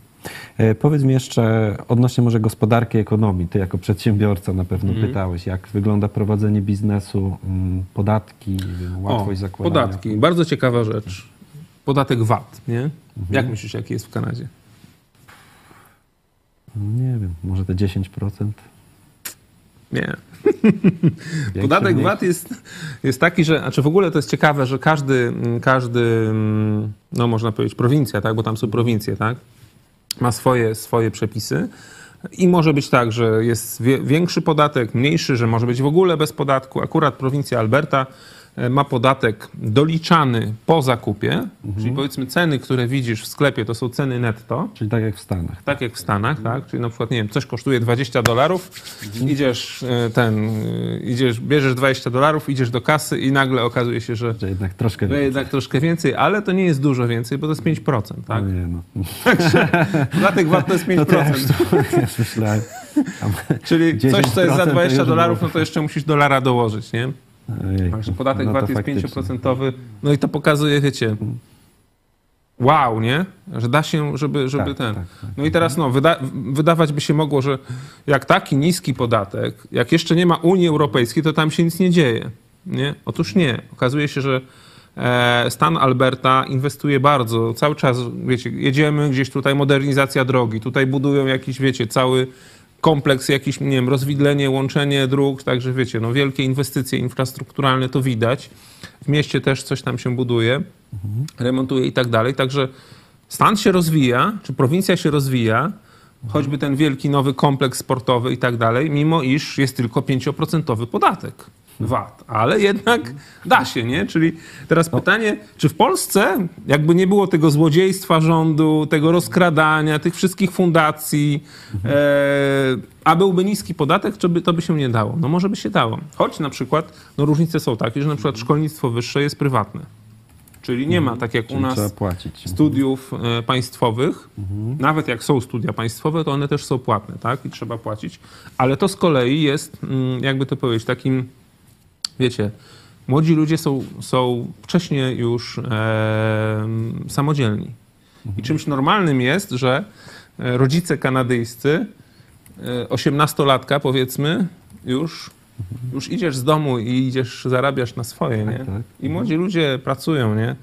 E, Powiedz mi jeszcze odnośnie może gospodarki i ekonomii. Ty jako przedsiębiorca na pewno Mhm. pytałeś, jak wygląda prowadzenie biznesu, mm, podatki, łatwość o, zakładania. podatki. Bardzo ciekawa rzecz. Podatek VAT, nie? Mhm. Jak myślisz, jaki jest w Kanadzie? Nie wiem, może te 10%? Nie. Podatek? VAT jest, jest taki, że, znaczy w ogóle to jest ciekawe, że każdy, każdy, no można powiedzieć prowincja, tak, bo tam są prowincje, tak, ma swoje, swoje przepisy i może być tak, że jest większy podatek, mniejszy, że może być w ogóle bez podatku. Akurat prowincja Alberta ma podatek doliczany po zakupie, czyli powiedzmy ceny, które widzisz w sklepie, to są ceny netto, Czyli tak jak w Stanach. tak jak w Stanach, tak? Czyli na przykład, nie wiem, coś kosztuje 20 dolarów, idziesz e, ten, e, idziesz, bierzesz 20 dolarów, idziesz do kasy i nagle okazuje się, że Że jednak troszkę to jednak troszkę więcej, ale to nie jest dużo więcej, bo to jest 5%, tak? No nie, no. Podatek VAT to jest 5%. No to ja myślałem. Czyli coś, co jest za 10% to 20 już dolarów, no to jeszcze musisz dolara dołożyć, nie? Ojej, Także podatek no VAT jest faktycznie. 5%. No i to pokazuje, wiecie, wow, nie? Że da się, żeby, żeby Tak, ten. tak, tak. No i teraz no, wyda wydawać by się mogło, że jak taki niski podatek, jak jeszcze nie ma Unii Europejskiej, to tam się nic nie dzieje. Nie? Otóż nie. Okazuje się, że e, stan Alberta inwestuje bardzo. Cały czas, wiecie, jedziemy gdzieś tutaj, modernizacja drogi, tutaj budują jakiś, wiecie, cały kompleks, jakiś, nie wiem, rozwidlenie, łączenie dróg, także wiecie, no wielkie inwestycje infrastrukturalne to widać. W mieście też coś tam się buduje, remontuje i tak dalej, także stan się rozwija, czy prowincja się rozwija, choćby ten wielki nowy kompleks sportowy i tak dalej, mimo iż jest tylko 5% podatek. VAT, ale jednak da się, nie? Czyli teraz pytanie, czy w Polsce jakby nie było tego złodziejstwa rządu, tego rozkradania, tych wszystkich fundacji, e, a byłby niski podatek, to by, to by się nie dało? No może by się dało. Choć na przykład, no różnice są takie, że na przykład szkolnictwo wyższe jest prywatne. Czyli nie ma, tak jak u Czyli nas trzeba płacić. studiów e, państwowych, nawet jak są studia państwowe, to one też są płatne, tak? I trzeba płacić. Ale to z kolei jest, mm, jakby to powiedzieć, takim, wiecie, młodzi ludzie są, są wcześniej już e, samodzielni. I czymś normalnym jest, że e, rodzice kanadyjscy, e, 18-latka powiedzmy, już, już idziesz z domu i idziesz, zarabiasz na swoje, nie? tak. I młodzi ludzie pracują, nie?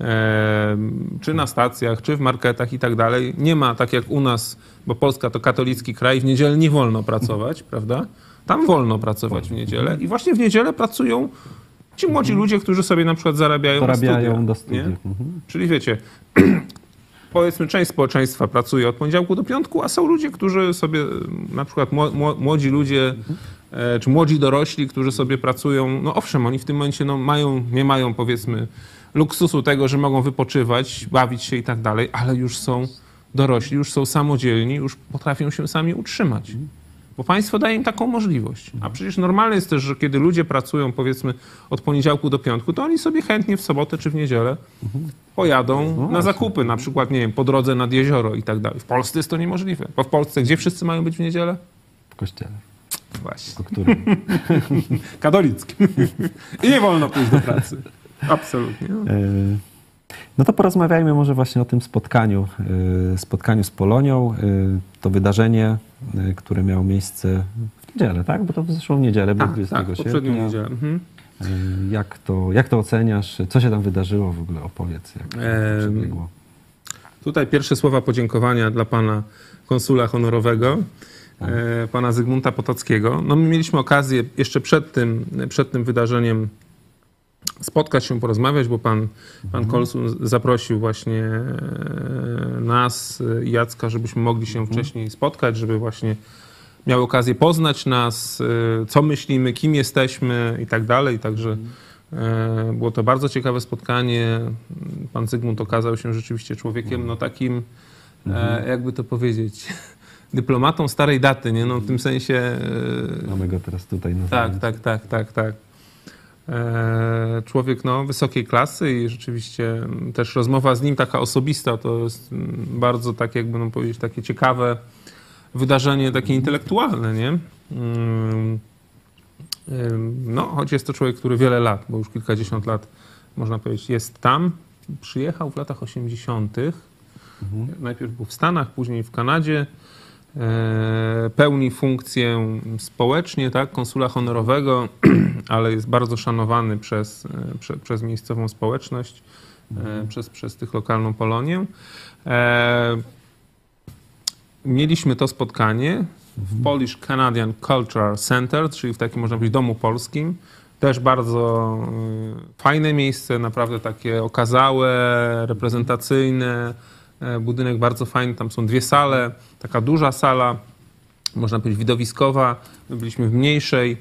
E, czy na stacjach, czy w marketach i tak dalej. Nie ma tak jak u nas, bo Polska to katolicki kraj, w niedzielę nie wolno pracować, prawda? Tam wolno pracować w niedzielę i właśnie w niedzielę pracują ci młodzi ludzie, którzy sobie na przykład zarabiają, na Dorabiają studia, do studiów. Mhm. Czyli wiecie, powiedzmy część społeczeństwa pracuje od poniedziałku do piątku, a są ludzie, którzy sobie, na przykład mło- mło- młodzi ludzie, e, czy młodzi dorośli, którzy sobie pracują, no owszem, oni w tym momencie no, mają, nie mają powiedzmy luksusu tego, że mogą wypoczywać, bawić się i tak dalej, ale już są dorośli, już są samodzielni, już potrafią się sami utrzymać. Bo państwo daje im taką możliwość. A przecież normalne jest też, że kiedy ludzie pracują powiedzmy od poniedziałku do piątku, to oni sobie chętnie w sobotę czy w niedzielę pojadą na zakupy, na przykład, nie wiem, po drodze nad jezioro i tak dalej. W Polsce jest to niemożliwe. Bo w Polsce gdzie wszyscy mają być w niedzielę? W kościele. Właśnie. Którym? Katolickim. I nie wolno pójść do pracy. Absolutnie. E, No to porozmawiajmy może właśnie o tym spotkaniu, e, spotkaniu z Polonią. E, To wydarzenie, e, które miało miejsce w niedzielę, tak? Bo to w zeszłą niedzielę, Tak, 20 tak, poprzednią sierpnia. niedzielę. Mhm. Jak to, jak to oceniasz? Co się tam wydarzyło w ogóle? Opowiedz, jak to przebiegło. Tutaj pierwsze słowa podziękowania dla pana konsula honorowego, Tak. e, pana Zygmunta Potockiego. No my mieliśmy okazję jeszcze przed tym, przed tym wydarzeniem spotkać się, porozmawiać, bo pan, pan Mhm. konsul zaprosił właśnie e, nas e, i Jacka, żebyśmy mogli się Mhm. wcześniej spotkać, żeby właśnie miały okazję poznać nas, e, co myślimy, kim jesteśmy i tak dalej. Także e, było to bardzo ciekawe spotkanie. Pan Zygmunt okazał się rzeczywiście człowiekiem, no takim, e, jakby to powiedzieć, dyplomatą starej daty, nie? No w tym sensie... Mamy go teraz tutaj na tak, tak, tak, tak, tak. E, Człowiek no, wysokiej klasy i rzeczywiście mm, też rozmowa z nim taka osobista to jest mm, bardzo tak jakby no powiedzieć takie ciekawe wydarzenie, takie intelektualne, nie? Mm, No, choć jest to człowiek, który wiele lat, bo już kilkadziesiąt lat, można powiedzieć, jest tam. Przyjechał w latach 80. Najpierw był w Stanach, później w Kanadzie. E, pełni funkcję społecznie, tak, konsula honorowego, ale jest bardzo szanowany przez, e, prze, przez miejscową społeczność, e, przez, przez tych lokalną Polonię. Mieliśmy to spotkanie w Polish Canadian Cultural Center, czyli w takim, można powiedzieć, domu polskim. Też bardzo fajne miejsce, naprawdę takie okazałe, reprezentacyjne. E, Budynek bardzo fajny, tam są dwie sale, taka duża sala, można powiedzieć widowiskowa. My byliśmy w mniejszej.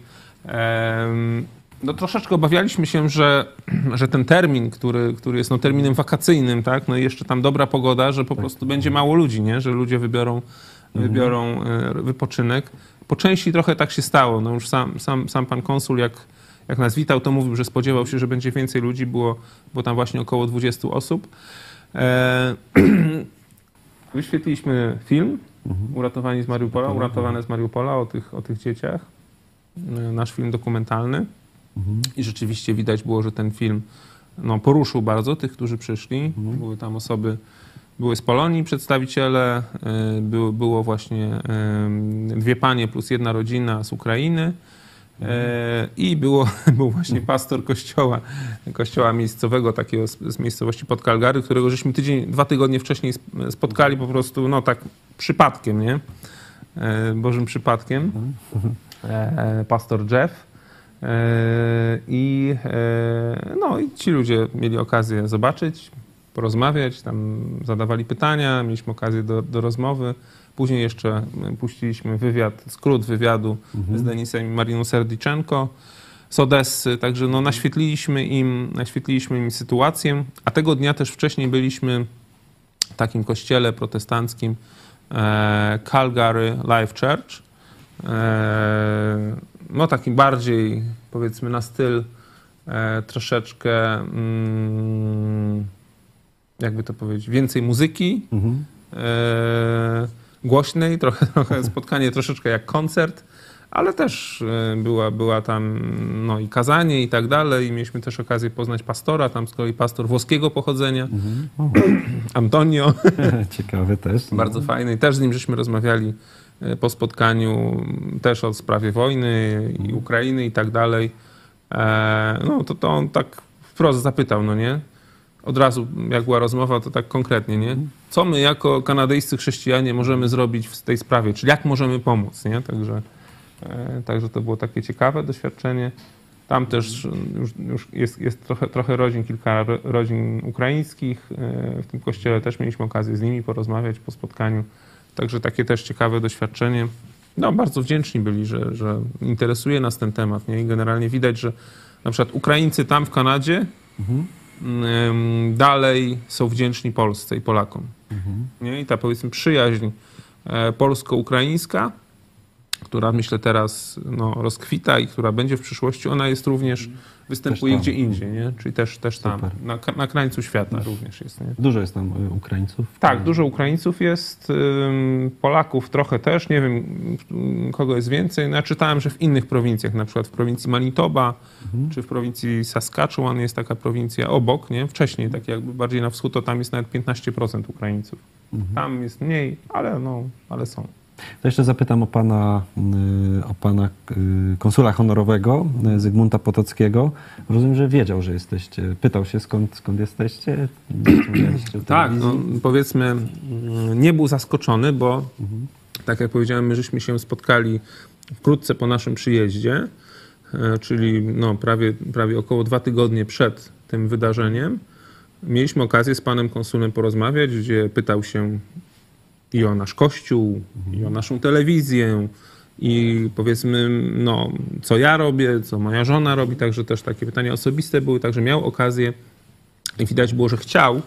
No troszeczkę obawialiśmy się, że, że ten termin, który, który jest no, terminem wakacyjnym, tak, no i jeszcze tam dobra pogoda, że po prostu będzie mało ludzi, nie? że ludzie wybiorą, wybiorą e, wypoczynek. Po części trochę tak się stało. No już sam, sam, sam pan konsul, jak, jak nas witał, to mówił, że spodziewał się, że będzie więcej ludzi. Było, było tam właśnie około 20 osób. E, wyświetliliśmy film Uratowani z Mariupola, Uratowane z Mariupola o tych, o tych dzieciach. E, Nasz film dokumentalny. I rzeczywiście widać było, że ten film no, poruszył bardzo tych, którzy przyszli. Były tam osoby, były z Polonii przedstawiciele, y, było, właśnie dwie panie plus jedna rodzina z Ukrainy. Y, I było, był właśnie pastor kościoła, kościoła miejscowego, takiego z, z miejscowości pod Calgary, którego żeśmy tydzień, dwa tygodnie wcześniej sp- spotkali po prostu, no tak przypadkiem, nie? E, Bożym przypadkiem. E, Pastor Jeff. E, I, e, no, I ci ludzie mieli okazję zobaczyć, porozmawiać, tam zadawali pytania, mieliśmy okazję do, do rozmowy. Później jeszcze e, puściliśmy wywiad, skrót wywiadu z Denisem i Mariną Serdiczenko z Odessy, także no, naświetliliśmy, im, naświetliliśmy im sytuację, a tego dnia też wcześniej byliśmy w takim kościele protestanckim e, Calgary Life Church. E, no takim bardziej powiedzmy na styl troszeczkę mm, jakby to powiedzieć, więcej muzyki Mhm. Głośnej, trochę, trochę spotkanie troszeczkę jak koncert, ale też e, była, była tam no, i kazanie i tak dalej. I mieliśmy też okazję poznać pastora, tam z kolei pastor włoskiego pochodzenia, O, Antonio. ciekawy też. no. Bardzo fajny. I też z nim żeśmy rozmawiali e, po spotkaniu też o sprawie wojny i Ukrainy i tak dalej. E, No to, to on tak wprost zapytał, no nie? Od razu, jak była rozmowa, to tak konkretnie, nie? Co my jako kanadyjscy chrześcijanie możemy zrobić w tej sprawie? Czyli jak możemy pomóc, nie? Także, e, także to było takie ciekawe doświadczenie. Tam też już, już jest, jest trochę, trochę rodzin, kilka ro- rodzin ukraińskich. E, W tym kościele też mieliśmy okazję z nimi porozmawiać po spotkaniu. Także takie też ciekawe doświadczenie. No, bardzo wdzięczni byli, że, że interesuje nas ten temat. Nie? I generalnie widać, że na przykład Ukraińcy tam w Kanadzie ym, dalej są wdzięczni Polsce i Polakom. Nie? I ta powiedzmy przyjaźń e, polsko-ukraińska, która myślę teraz no, rozkwita i która będzie w przyszłości, ona jest również, występuje tam. gdzie indziej, nie? czyli też, też tam, Super. na, na krańcu świata również jest. Nie? Dużo jest tam y, Ukraińców. Tak, dużo Ukraińców jest, Polaków trochę też, nie wiem kogo jest więcej. No, ja czytałem, że w innych prowincjach, na przykład w prowincji Manitoba czy w prowincji Saskatchewan jest taka prowincja obok, nie? wcześniej, tak jakby bardziej na wschód, to tam jest nawet 15% Ukraińców. Tam jest mniej, ale, no, ale są. To jeszcze zapytam o pana, y, o pana y, konsula honorowego y, Zygmunta Potockiego. Rozumiem, że wiedział, że jesteście. Pytał się skąd, skąd jesteście? Tak, no, powiedzmy, mm, nie był zaskoczony, bo tak jak powiedziałem, my żeśmy się spotkali wkrótce po naszym przyjeździe, e, czyli no, prawie, prawie około dwa tygodnie przed tym wydarzeniem. Mieliśmy okazję z panem konsulem porozmawiać, gdzie pytał się i o nasz kościół, i o naszą telewizję, i powiedzmy, no, co ja robię, co moja żona robi, także też takie pytania osobiste były, także miał okazję i widać było, że chciał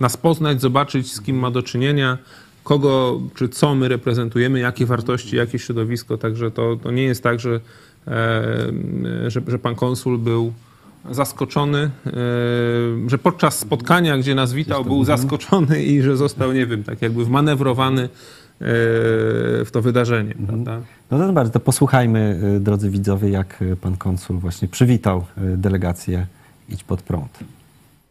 nas poznać, zobaczyć, z kim ma do czynienia, kogo czy co my reprezentujemy, jakie wartości, jakie środowisko. Także to, to nie jest tak, że, e, że, że pan konsul był zaskoczony, e, że podczas spotkania, gdzie nas witał, był zaskoczony i że został, nie wiem, tak jakby wmanewrowany e, w to wydarzenie. Prawda? No to bardzo, to posłuchajmy, y, drodzy widzowie, jak pan konsul właśnie przywitał delegację Idź Pod Prąd.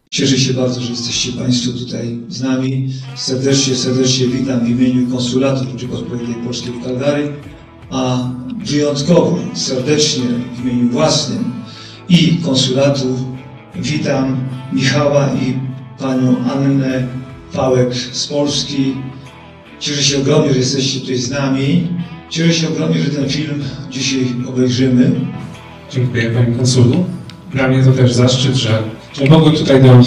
Cieszę się bardzo, że jesteście Państwo tutaj z nami. Serdecznie, serdecznie witam w imieniu Konsulatu Rzeczypospolitej Polskiej w Calgary, a wyjątkowo serdecznie w imieniu własnym i Konsulatu witam Michała i Panią Annę Pałek z Polski. Cieszę się ogromnie, że jesteście tutaj z nami. Cieszę się ogromnie, że ten film dzisiaj obejrzymy. Dziękuję Panie Konsulu. Dla mnie to też zaszczyt, że, że mogłem tutaj do,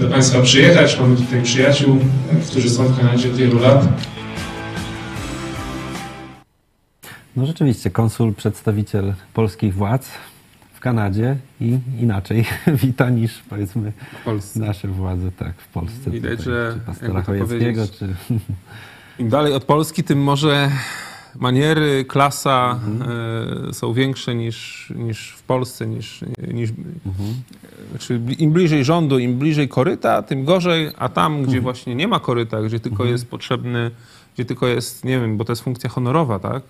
do Państwa przyjechać. Mamy tutaj przyjaciół, którzy są w Kanadzie od wielu lat. No rzeczywiście, konsul, przedstawiciel polskich władz Kanadzie i inaczej wita niż powiedzmy W Polsce. nasze władze tak w Polsce. Widać, tutaj, że czy pastora Chojeckiego, czy... Im dalej od Polski, tym może maniery, klasa Mhm. e, są większe niż, niż w Polsce, niż, niż Mhm. znaczy im bliżej rządu, im bliżej koryta, tym gorzej, a tam, gdzie Mhm. właśnie nie ma koryta, gdzie tylko jest potrzebny, gdzie tylko jest, nie wiem, bo to jest funkcja honorowa, tak?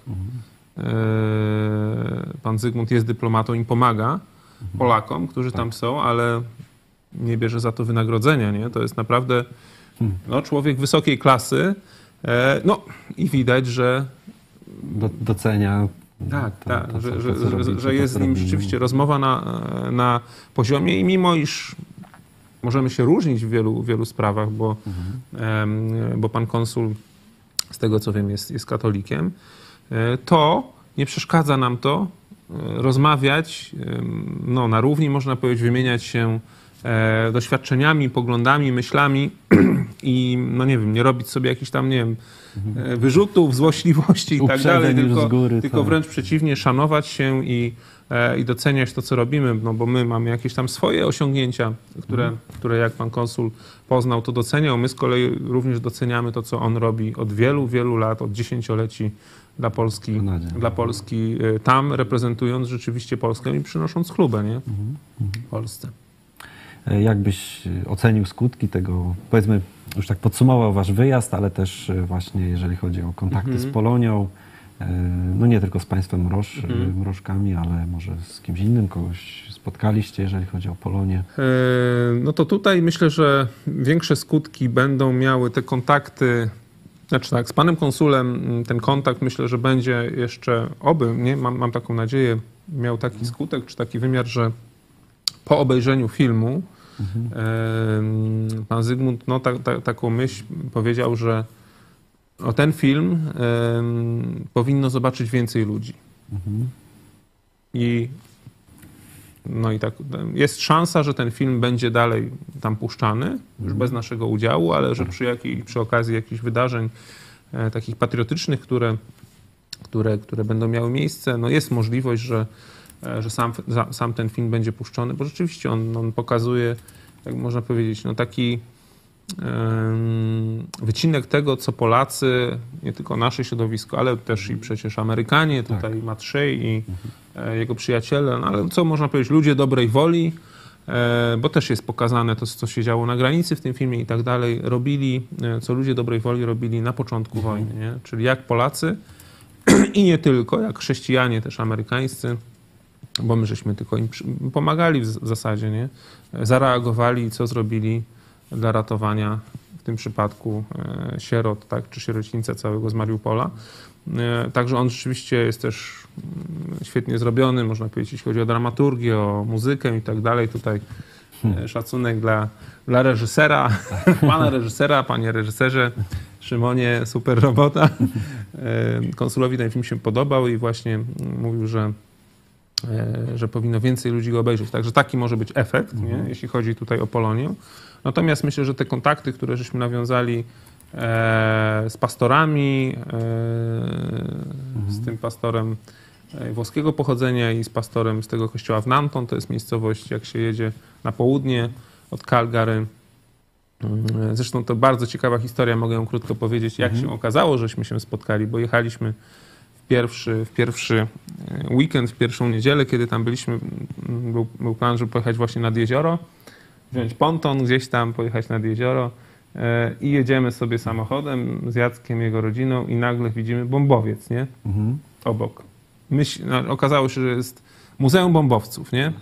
Mhm. E, Pan Zygmunt jest dyplomatą i pomaga Mhm. Polakom, którzy Tak. tam są, ale nie bierze za to wynagrodzenia, nie? To jest naprawdę no, człowiek wysokiej klasy, e, no i widać, że Do, docenia. tak, to- tak, to, że, to, że, że, robicie, że to, jest z nim robimy. rzeczywiście rozmowa na, na poziomie i mimo iż możemy się różnić w wielu, wielu sprawach, bo, em, bo pan konsul, z tego co wiem, jest, jest katolikiem, to nie przeszkadza nam to e, rozmawiać no, na równi, można powiedzieć, wymieniać się e, doświadczeniami, poglądami, myślami i no nie wiem, nie robić sobie jakichś tam, nie wiem, e, wyrzutów, złośliwości i tak dalej, tylko, góry, tylko tak. wręcz przeciwnie, szanować się i, e, i doceniać to, co robimy, no bo my mamy jakieś tam swoje osiągnięcia, które, Mhm. które jak pan konsul poznał, to doceniał. My z kolei również doceniamy to, co on robi od wielu, wielu lat, od dziesięcioleci dla Polski, Kanadzie. dla Polski e, tam, reprezentując rzeczywiście Polskę i przynosząc chlubę, nie? Mhm. Polsce. E, Jak byś e, ocenił skutki tego, powiedzmy, już tak podsumował wasz wyjazd, ale też e, właśnie jeżeli chodzi o kontakty z Polonią, e, no nie tylko z państwem Mroż, e, Mrożkami, ale może z kimś innym, kogoś spotkaliście, jeżeli chodzi o Polonię. E, No to tutaj myślę, że większe skutki będą miały te kontakty. Znaczy tak, z panem konsulem m, ten kontakt myślę, że będzie jeszcze, oby, nie, mam, mam taką nadzieję, miał taki skutek czy taki wymiar, że po obejrzeniu filmu em, pan Zygmunt no, ta, ta, taką myśl powiedział, że o ten film powinno zobaczyć więcej ludzi. I no i tak, jest szansa, że ten film będzie dalej tam puszczany, już bez naszego udziału, ale że przy, jakiej, przy okazji jakichś wydarzeń e, takich patriotycznych, które, które, które będą miały miejsce, no jest możliwość, że, e, że sam, za- sam ten film będzie puszczony, bo rzeczywiście on, on pokazuje, jak można powiedzieć, no taki wycinek tego, co Polacy, nie tylko nasze środowisko, ale też i przecież Amerykanie, tutaj Matt Shea i e, jego przyjaciele, no ale co można powiedzieć, ludzie dobrej woli, e, bo też jest pokazane to, co się działo na granicy w tym filmie i tak dalej, robili, e, co ludzie dobrej woli robili na początku wojny, nie? czyli jak Polacy i nie tylko, jak chrześcijanie też amerykańscy, bo my żeśmy tylko im pomagali w zasadzie, nie? Zareagowali, co zrobili dla ratowania w tym przypadku e, sierot, tak, czy sierocińca całego z Mariupola. E, Także on rzeczywiście jest też mm, świetnie zrobiony, można powiedzieć, jeśli chodzi o dramaturgię, o muzykę i tak dalej. Tutaj e, szacunek dla, dla reżysera, pana reżysera, panie reżyserze, Szymonie, super robota. Konsulowi ten film się podobał i właśnie mm, mówił, że że powinno więcej ludzi go obejrzeć. Także taki może być efekt, nie? jeśli chodzi tutaj o Polonię. Natomiast myślę, że te kontakty, które żeśmy nawiązali e, z pastorami, e, z tym pastorem e, włoskiego pochodzenia i z pastorem z tego kościoła w Nanton, to jest miejscowość, jak się jedzie na południe od Calgary. Zresztą to bardzo ciekawa historia, mogę ją krótko powiedzieć, jak się okazało, żeśmy się spotkali, bo jechaliśmy w pierwszy, w pierwszy weekend, w pierwszą niedzielę, kiedy tam byliśmy, był, był plan, żeby pojechać właśnie nad jezioro, wziąć ponton gdzieś tam, pojechać nad jezioro e, i jedziemy sobie samochodem z Jackiem, jego rodziną i nagle widzimy bombowiec, nie? Mhm. Obok. Myśl, no, okazało się, że jest Muzeum Bombowców, nie?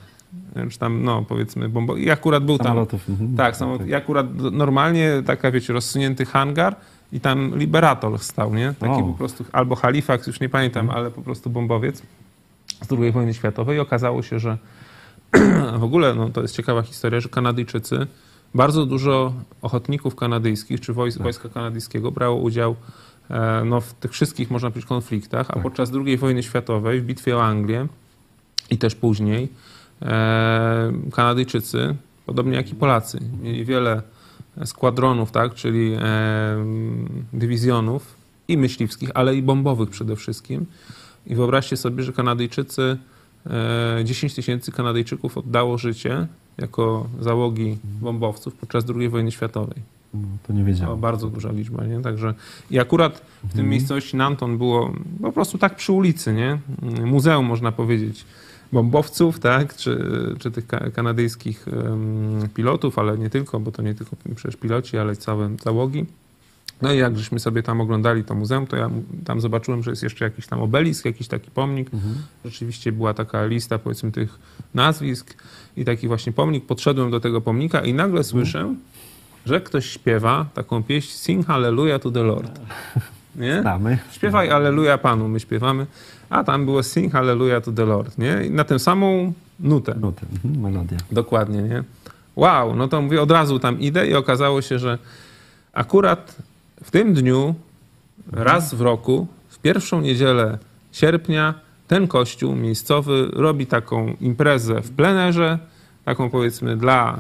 Czy tam, no powiedzmy, bombo... I akurat był tam... Samolotów. mhm. Tak, samolot. I akurat normalnie taka, wiecie, rozsunięty hangar i tam Liberator stał, nie? Taki O. po prostu, albo Halifax, już nie pamiętam, ale po prostu bombowiec z II wojny światowej. I okazało się, że w ogóle, no to jest ciekawa historia, że Kanadyjczycy, bardzo dużo ochotników kanadyjskich, czy wojsk, wojska kanadyjskiego brało udział e, no, w tych wszystkich, można powiedzieć, konfliktach, a podczas II wojny światowej, w bitwie o Anglię i też później, e, Kanadyjczycy, podobnie jak i Polacy, mieli wiele składronów, tak, czyli e, dywizjonów i myśliwskich, ale i bombowych przede wszystkim. I wyobraźcie sobie, że Kanadyjczycy, 10 tysięcy Kanadyjczyków oddało życie jako załogi bombowców podczas II wojny światowej. No, to nie To wiedziałem. bardzo duża liczba, nie? Także i akurat w tym miejscowości Nanton było po prostu tak przy ulicy, nie? Muzeum można powiedzieć bombowców, tak? Czy, czy tych ka- kanadyjskich pilotów, ale nie tylko, bo to nie tylko przecież piloci, ale całe załogi. No i jak żeśmy sobie tam oglądali to muzeum, to ja tam zobaczyłem, że jest jeszcze jakiś tam obelisk, jakiś taki pomnik. Rzeczywiście była taka lista, powiedzmy, tych nazwisk i taki właśnie pomnik. Podszedłem do tego pomnika i nagle słyszę, że ktoś śpiewa taką pieśń Sing Hallelujah to the Lord. Nie? Znamy. Śpiewaj Alleluja Panu, my śpiewamy. A tam było Sing Hallelujah to the Lord, nie? I na tę samą nutę. Nutę, mhm, melodia. Dokładnie, nie? Wow, no to mówię, od razu tam idę i okazało się, że akurat w tym dniu, raz w roku, w pierwszą niedzielę sierpnia, ten kościół miejscowy robi taką imprezę w plenerze, taką powiedzmy dla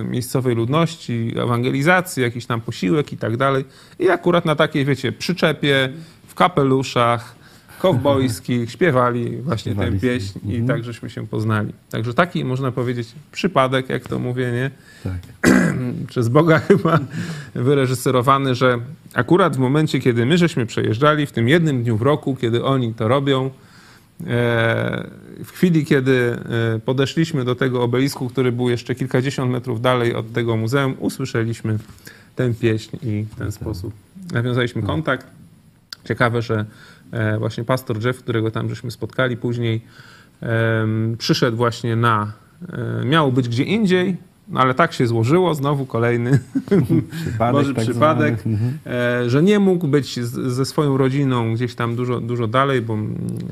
y, miejscowej ludności, ewangelizacji, jakiś tam posiłek i tak dalej. I akurat na takiej, wiecie, przyczepie, w kapeluszach, kowbojskich śpiewali właśnie tę pieśń i Mhm. tak żeśmy się poznali. Także taki, można powiedzieć, przypadek, jak to mówię, nie? Tak. przez Boga chyba wyreżyserowany, że akurat w momencie, kiedy my żeśmy przejeżdżali, w tym jednym dniu w roku, kiedy oni to robią, e, w chwili, kiedy e, podeszliśmy do tego obelisku, który był jeszcze kilkadziesiąt metrów dalej od tego muzeum, usłyszeliśmy tę pieśń i w ten sposób nawiązaliśmy kontakt. Ciekawe, że właśnie pastor Jeff, którego tam żeśmy spotkali później, przyszedł właśnie na, e, miał być gdzie indziej, no ale tak się złożyło, znowu kolejny Przypadek, Boży tak przypadek, zwany. Mhm. e, że nie mógł być z, ze swoją rodziną gdzieś tam dużo, dużo dalej, bo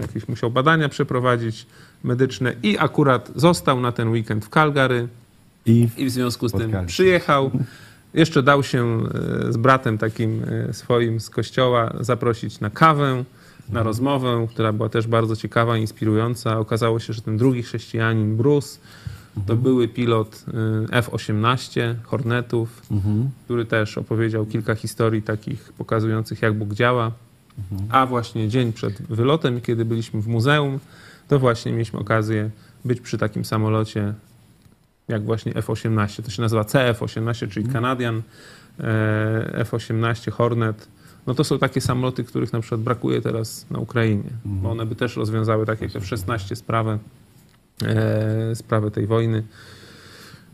jakieś musiał badania przeprowadzić medyczne i akurat został na ten weekend w Calgary I i w związku z tym przyjechał. Jeszcze dał się e, z bratem takim e, swoim z kościoła zaprosić na kawę, na rozmowę, która była też bardzo ciekawa, inspirująca. Okazało się, że ten drugi chrześcijanin, Bruce, to były pilot e, F-18 Hornetów, który też opowiedział kilka historii takich pokazujących, jak Bóg działa. A właśnie dzień przed wylotem, kiedy byliśmy w muzeum, to właśnie mieliśmy okazję być przy takim samolocie, jak właśnie F-18. To się nazywa CF-18, czyli Canadian e, F-18 Hornet. No to są takie samoloty, których na przykład brakuje teraz na Ukrainie, bo one by też rozwiązały tak jak F-16 sprawę, e, sprawę tej wojny.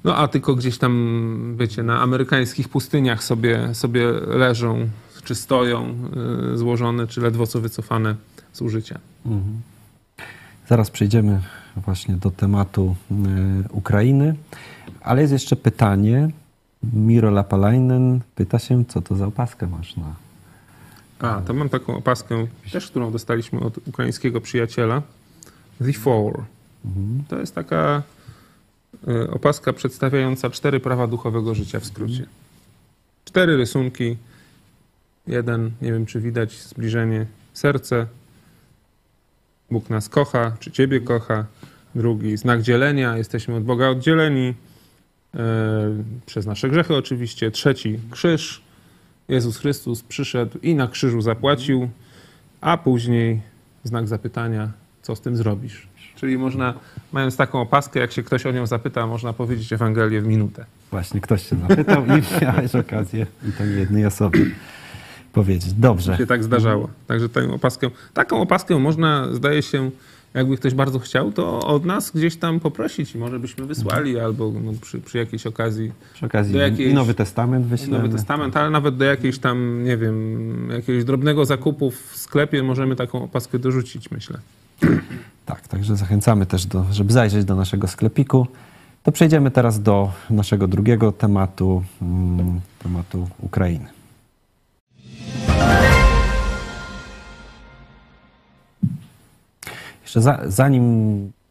No a tylko gdzieś tam, wiecie, na amerykańskich pustyniach sobie, sobie leżą, czy stoją e, złożone, czy ledwo co wycofane z użycia. Zaraz przejdziemy właśnie do tematu y, Ukrainy, ale jest jeszcze pytanie. Miro Lapalainen pyta się, co to za opaskę masz na... A, to mam taką opaskę, też którą dostaliśmy od ukraińskiego przyjaciela. The Four. To jest taka y, opaska przedstawiająca cztery prawa duchowego życia w skrócie. Cztery rysunki. Jeden, nie wiem czy widać zbliżenie, serce. Bóg nas kocha, czy Ciebie kocha. Drugi, znak dzielenia, jesteśmy od Boga oddzieleni. e, przez nasze grzechy oczywiście. Trzeci, krzyż. Jezus Chrystus przyszedł i na krzyżu zapłacił, a później znak zapytania, co z tym zrobisz. Czyli można, mając taką opaskę, jak się ktoś o nią zapyta, można powiedzieć Ewangelię w minutę. Właśnie ktoś się zapytał i miałeś okazję i to jednej osobie powiedzieć. Dobrze. się tak zdarzało. Także tę opaskę, taką opaskę można, zdaje się, jakby ktoś bardzo chciał, to od nas gdzieś tam poprosić i może byśmy wysłali albo no, przy, przy jakiejś okazji Przy okazji do jakiejś- i Nowy Testament wyślemy. Nowy Testament, ale nawet do jakiejś tam, nie wiem, jakiegoś drobnego zakupu w sklepie możemy taką opaskę dorzucić, myślę. Tak, także zachęcamy też, do, żeby zajrzeć do naszego sklepiku. To przejdziemy teraz do naszego drugiego tematu, mm, tematu Ukrainy. Jeszcze za, zanim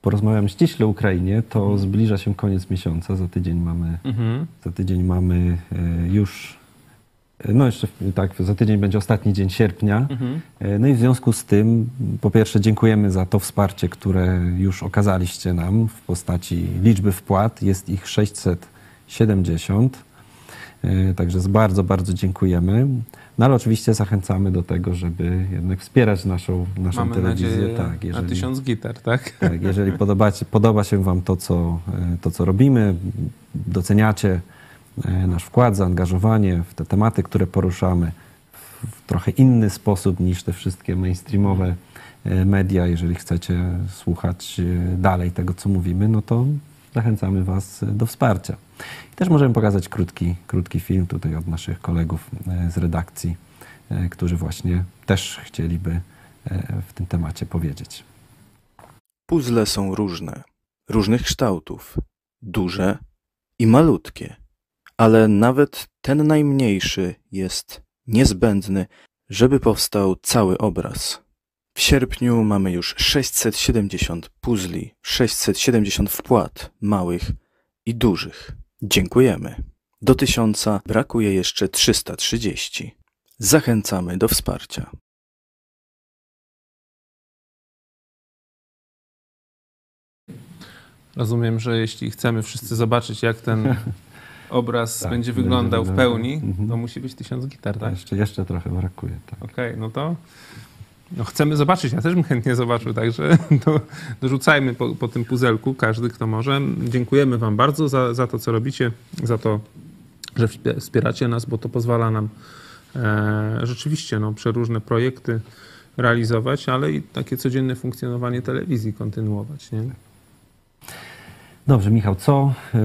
porozmawiamy ściśle o Ukrainie, to zbliża się koniec miesiąca. Za tydzień mamy, za tydzień mamy e, już, e, no jeszcze tak, za tydzień będzie ostatni dzień sierpnia. E, No i w związku z tym, po pierwsze, dziękujemy za to wsparcie, które już okazaliście nam w postaci liczby wpłat. Jest ich 670. E, Także z bardzo, bardzo dziękujemy. No ale oczywiście zachęcamy do tego, żeby jednak wspierać naszą, naszą Mamy telewizję. nadzieję tak, na tysiąc gitar, tak? tak, jeżeli podoba, podoba się Wam to co, e, to, co robimy, doceniacie e, nasz wkład, zaangażowanie w te tematy, które poruszamy w, trochę inny sposób niż te wszystkie mainstreamowe e, media, jeżeli chcecie słuchać dalej tego, co mówimy, no to zachęcamy Was do wsparcia. I też możemy pokazać krótki, krótki film tutaj od naszych kolegów e, z redakcji, e, którzy właśnie też chcieliby e, w tym temacie powiedzieć. Puzzle są różne, różnych kształtów, duże i malutkie, ale nawet ten najmniejszy jest niezbędny, żeby powstał cały obraz. W sierpniu mamy już 670 puzli, 670 wpłat małych i dużych. Dziękujemy. Do tysiąca brakuje jeszcze 330. Zachęcamy do wsparcia. Rozumiem, że jeśli chcemy wszyscy zobaczyć, jak ten obraz Tak, będzie będzie wyglądał w wyglądał. pełni, Mhm. to musi być tysiąc gitar, tak? Jeszcze, jeszcze trochę brakuje. Tak. Okej, no to no chcemy zobaczyć. Ja też bym chętnie zobaczył, także to dorzucajmy po, po tym puzelku, każdy kto może. Dziękujemy Wam bardzo za, za to, co robicie, za to, że wspie- wspieracie nas, bo to pozwala nam e, rzeczywiście no, przeróżne projekty realizować, ale i takie codzienne funkcjonowanie telewizji kontynuować. Nie? Dobrze, Michał, co, y,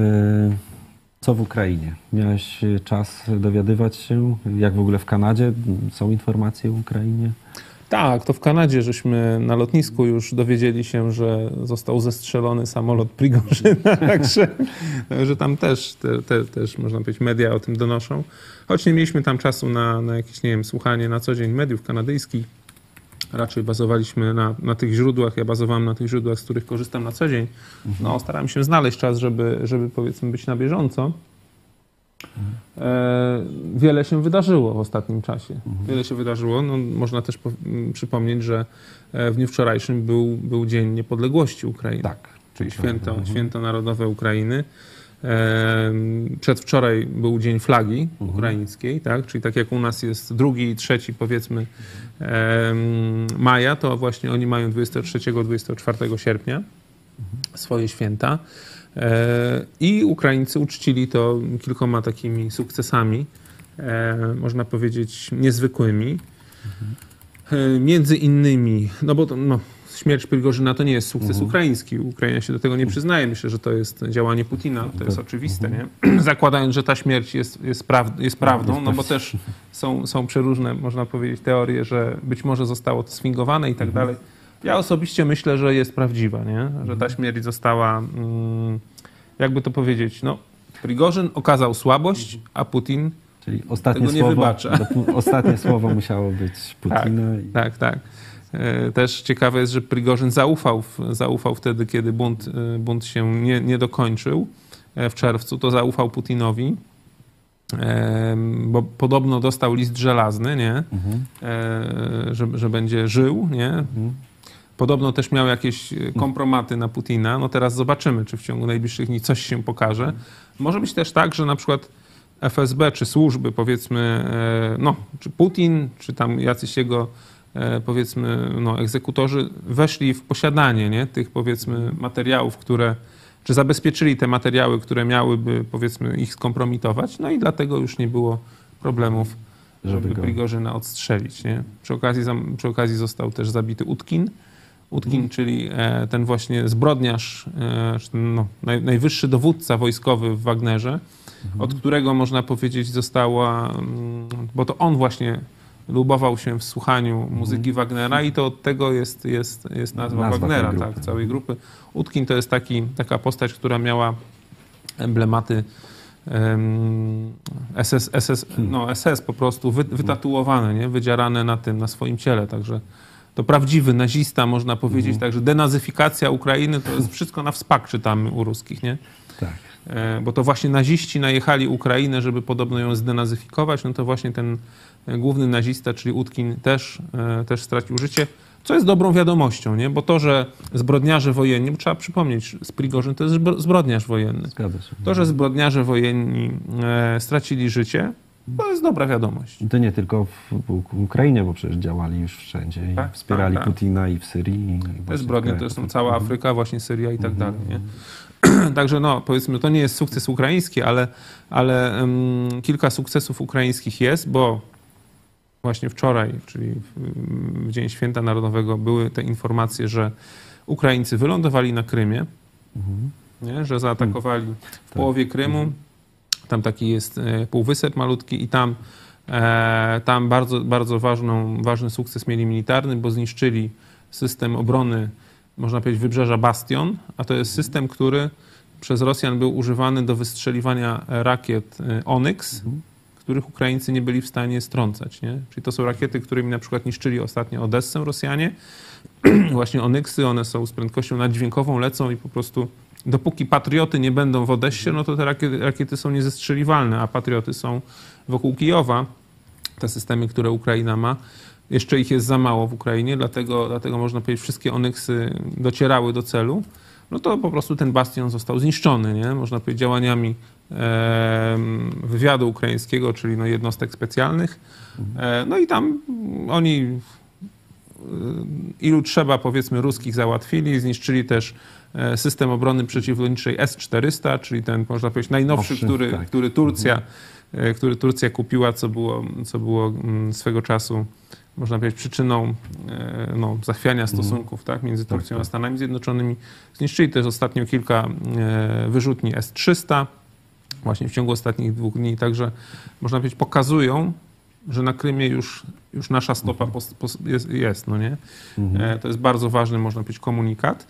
co w Ukrainie? Miałeś czas dowiadywać się, jak w ogóle w Kanadzie są informacje o Ukrainie? Tak, to w Kanadzie żeśmy na lotnisku już dowiedzieli się, że został zestrzelony samolot Prigorzyna, także że tam też, te, te, też można powiedzieć, media o tym donoszą. Choć nie mieliśmy tam czasu na, na jakieś, nie wiem, słuchanie na co dzień mediów kanadyjskich. Raczej bazowaliśmy na, na tych źródłach. Ja bazowałem na tych źródłach, z których korzystam na co dzień. No, starałem się znaleźć czas, żeby, żeby powiedzmy być na bieżąco. E, wiele się wydarzyło w ostatnim czasie. Wiele się wydarzyło. No, można też przypomnieć, że e, w dniu wczorajszym był, był Dzień Niepodległości Ukrainy. Tak. Czyli święto, święto Narodowe Ukrainy. E, Przedwczoraj był Dzień Flagi Ukraińskiej, tak? czyli tak jak u nas jest drugi i trzeci powiedzmy maja, to właśnie oni mają 23-24 sierpnia swoje święta. E, I Ukraińcy uczcili to kilkoma takimi sukcesami, e, można powiedzieć niezwykłymi. E, Między innymi, no bo to, no, śmierć Prigorzyna to nie jest sukces ukraiński. Ukraina się do tego nie przyznaje. Myślę, że to jest działanie Putina. To jest oczywiste, nie? Zakładając, że ta śmierć jest, jest, praw, jest prawdą, no bo też są, są przeróżne, można powiedzieć, teorie, że być może zostało to sfingowane i tak dalej. Ja osobiście myślę, że jest prawdziwa, nie? Że ta śmierć została, mm, jakby to powiedzieć, no, Prigorzyn okazał słabość, a Putin Czyli ostatnie Tego nie słowo, wybacza. ostatnie słowo musiało być Putina. i, Tak, tak. E, Też ciekawe jest, że Prigorzyn zaufał, zaufał wtedy, kiedy bunt, e, bunt się nie, nie dokończył e, w czerwcu, to zaufał Putinowi, bo podobno dostał list żelazny, nie? Mhm. Że, że będzie żył, nie? Podobno też miał jakieś e, kompromaty na Putina. No teraz zobaczymy, czy w ciągu najbliższych dni coś się pokaże. Może być też tak, że na przykład FSB czy służby, powiedzmy, e, no, czy Putin, czy tam jacyś jego, e, powiedzmy, no, egzekutorzy weszli w posiadanie nie, tych, powiedzmy, materiałów, które, czy zabezpieczyli te materiały, które miałyby, powiedzmy, ich skompromitować, no i dlatego już nie było problemów, żeby, Żeby go- Prigorzyna odstrzelić. Nie? Przy, okazji, przy okazji został też zabity Utkin, Utkin, czyli e, ten właśnie zbrodniarz, e, no, naj, najwyższy dowódca wojskowy w Wagnerze, od którego można powiedzieć została, mm, bo to on właśnie lubował się w słuchaniu muzyki Wagnera i to od tego jest, jest, jest nazwa, Nazwa Wagnera, tak, całej grupy. Utkin to jest taki, taka postać, która miała emblematy em, SS, SS, no SS po prostu wy, wytatuowane, nie? wydzierane na tym, na swoim ciele, także to prawdziwy nazista, można powiedzieć, także denazyfikacja Ukrainy to jest wszystko na wspak czytamy u ruskich, nie? Tak. E, bo to właśnie naziści najechali Ukrainę, żeby podobno ją zdenazyfikować, no to właśnie ten e, główny nazista, czyli Utkin też, e, też stracił życie, co jest dobrą wiadomością, nie? bo to, że zbrodniarze wojenni, bo trzeba przypomnieć, z Prigorzyn to jest zbro- zbrodniarz wojenny, to, że zbrodniarze wojenni stracili życie, to jest dobra wiadomość. I to nie tylko w, w Ukrainie, bo przecież działali już wszędzie i Tak, wspierali tak, tak. Putina i w Syrii. I Te zbrodnie to są Afryki. cała Afryka, właśnie Syria i tak dalej. Nie? Także no, powiedzmy, to nie jest sukces ukraiński, ale, ale um, kilka sukcesów ukraińskich jest, bo właśnie wczoraj, czyli w, w Dzień Święta Narodowego, były te informacje, że Ukraińcy wylądowali na Krymie. nie? że zaatakowali w połowie Krymu. Tam taki jest e, półwysep malutki i tam, e, tam bardzo, bardzo ważną, ważny sukces mieli militarny, bo zniszczyli system obrony, można powiedzieć, wybrzeża Bastion, a to jest system, który przez Rosjan był używany do wystrzeliwania rakiet e, Onyx, których Ukraińcy nie byli w stanie strącać. Nie? Czyli to są rakiety, którymi na przykład niszczyli ostatnio Odessę Rosjanie. Właśnie Onyxy, one są z prędkością naddźwiękową, lecą i po prostu dopóki patrioty nie będą w Odessie, no to te rakiety, rakiety są niezestrzeliwalne, a patrioty są wokół Kijowa. Te systemy, które Ukraina ma, jeszcze ich jest za mało w Ukrainie, dlatego, dlatego można powiedzieć, wszystkie Onyxy docierały do celu. No to po prostu ten bastion został zniszczony, nie? Można powiedzieć, działaniami wywiadu ukraińskiego, czyli no jednostek specjalnych. E, no i tam oni e, ilu trzeba, powiedzmy, ruskich załatwili. Zniszczyli też system obrony przeciwlotniczej S-400, czyli ten, można powiedzieć, najnowszy, Nowszy, który, tak. który, Turcja, e, który Turcja kupiła, co było, co było mm, swego czasu, można powiedzieć, przyczyną e, no, zachwiania stosunków tak, między Turcją a Stanami Zjednoczonymi. Zniszczyli też ostatnio kilka e, wyrzutni S-300, właśnie w ciągu ostatnich dwóch dni, także można powiedzieć, pokazują, że na Krymie już, już nasza stopa pos, jest, jest, no nie? E, to jest bardzo ważny, można powiedzieć, komunikat.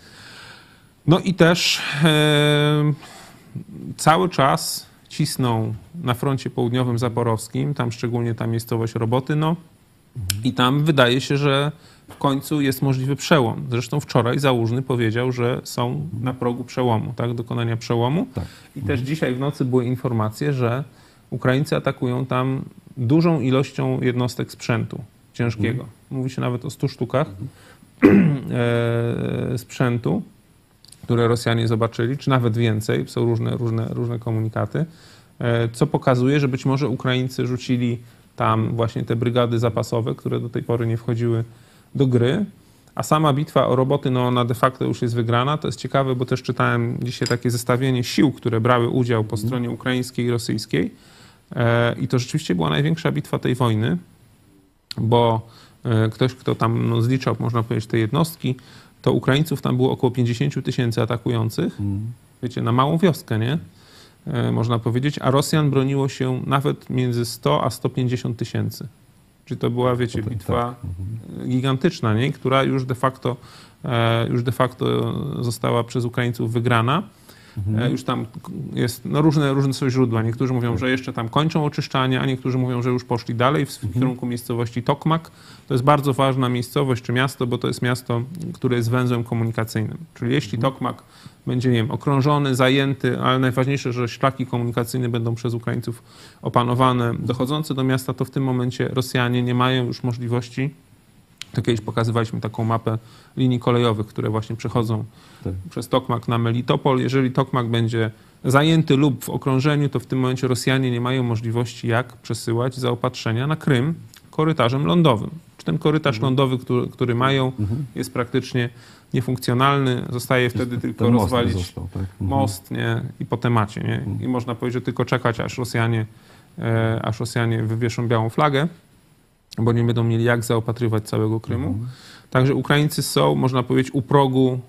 No i też e, cały czas cisną na froncie południowym zaporowskim, tam szczególnie ta miejscowość Robotyno i tam wydaje się, że w końcu jest możliwy przełom. Zresztą wczoraj Załużny powiedział, że są na progu przełomu, tak, dokonania przełomu. Tak. I też dzisiaj w nocy były informacje, że Ukraińcy atakują tam dużą ilością jednostek sprzętu ciężkiego. Mówi się nawet o 100 sztukach e, sprzętu, które Rosjanie zobaczyli, czy nawet więcej. Są różne, różne, różne komunikaty, e, co pokazuje, że być może Ukraińcy rzucili tam właśnie te brygady zapasowe, które do tej pory nie wchodziły do gry. A sama bitwa o roboty, no ona de facto już jest wygrana. To jest ciekawe, bo też czytałem dzisiaj takie zestawienie sił, które brały udział po stronie ukraińskiej i rosyjskiej. E, I to rzeczywiście była największa bitwa tej wojny, bo e, ktoś, kto tam no, zliczał, można powiedzieć, te jednostki, to Ukraińców tam było około 50 tysięcy atakujących. Wiecie, na małą wioskę, nie? E, Można powiedzieć, a Rosjan broniło się nawet między 100 a 150 tysięcy. Czyli to była, wiecie, bitwa gigantyczna, nie? która już de facto, e, już de facto została przez Ukraińców wygrana. E, Już tam jest, no różne, różne są źródła. Niektórzy mówią, że jeszcze tam kończą oczyszczanie, a niektórzy mówią, że już poszli dalej w, w kierunku miejscowości Tokmak. To jest bardzo ważna miejscowość czy miasto, bo to jest miasto, które jest węzłem komunikacyjnym. Czyli jeśli Tokmak będzie, nie wiem, okrążony, zajęty, ale najważniejsze, że szlaki komunikacyjne będą przez Ukraińców opanowane, dochodzące do miasta, to w tym momencie Rosjanie nie mają już możliwości to kiedyś pokazywaliśmy taką mapę linii kolejowych, które właśnie przechodzą Tak. przez Tokmak na Melitopol. Jeżeli Tokmak będzie zajęty lub w okrążeniu, to w tym momencie Rosjanie nie mają możliwości, jak przesyłać zaopatrzenia na Krym korytarzem lądowym. Czy ten korytarz Mhm. lądowy, który, który mają, jest praktycznie niefunkcjonalny. Zostaje wtedy tylko Ten most rozwalić został, tak? Mhm. most nie? i po temacie. Nie? I można powiedzieć, że tylko czekać, aż Rosjanie, e, aż Rosjanie wywieszą białą flagę, bo nie będą mieli jak zaopatrywać całego Krymu. Mhm. Także Ukraińcy są, można powiedzieć, u progu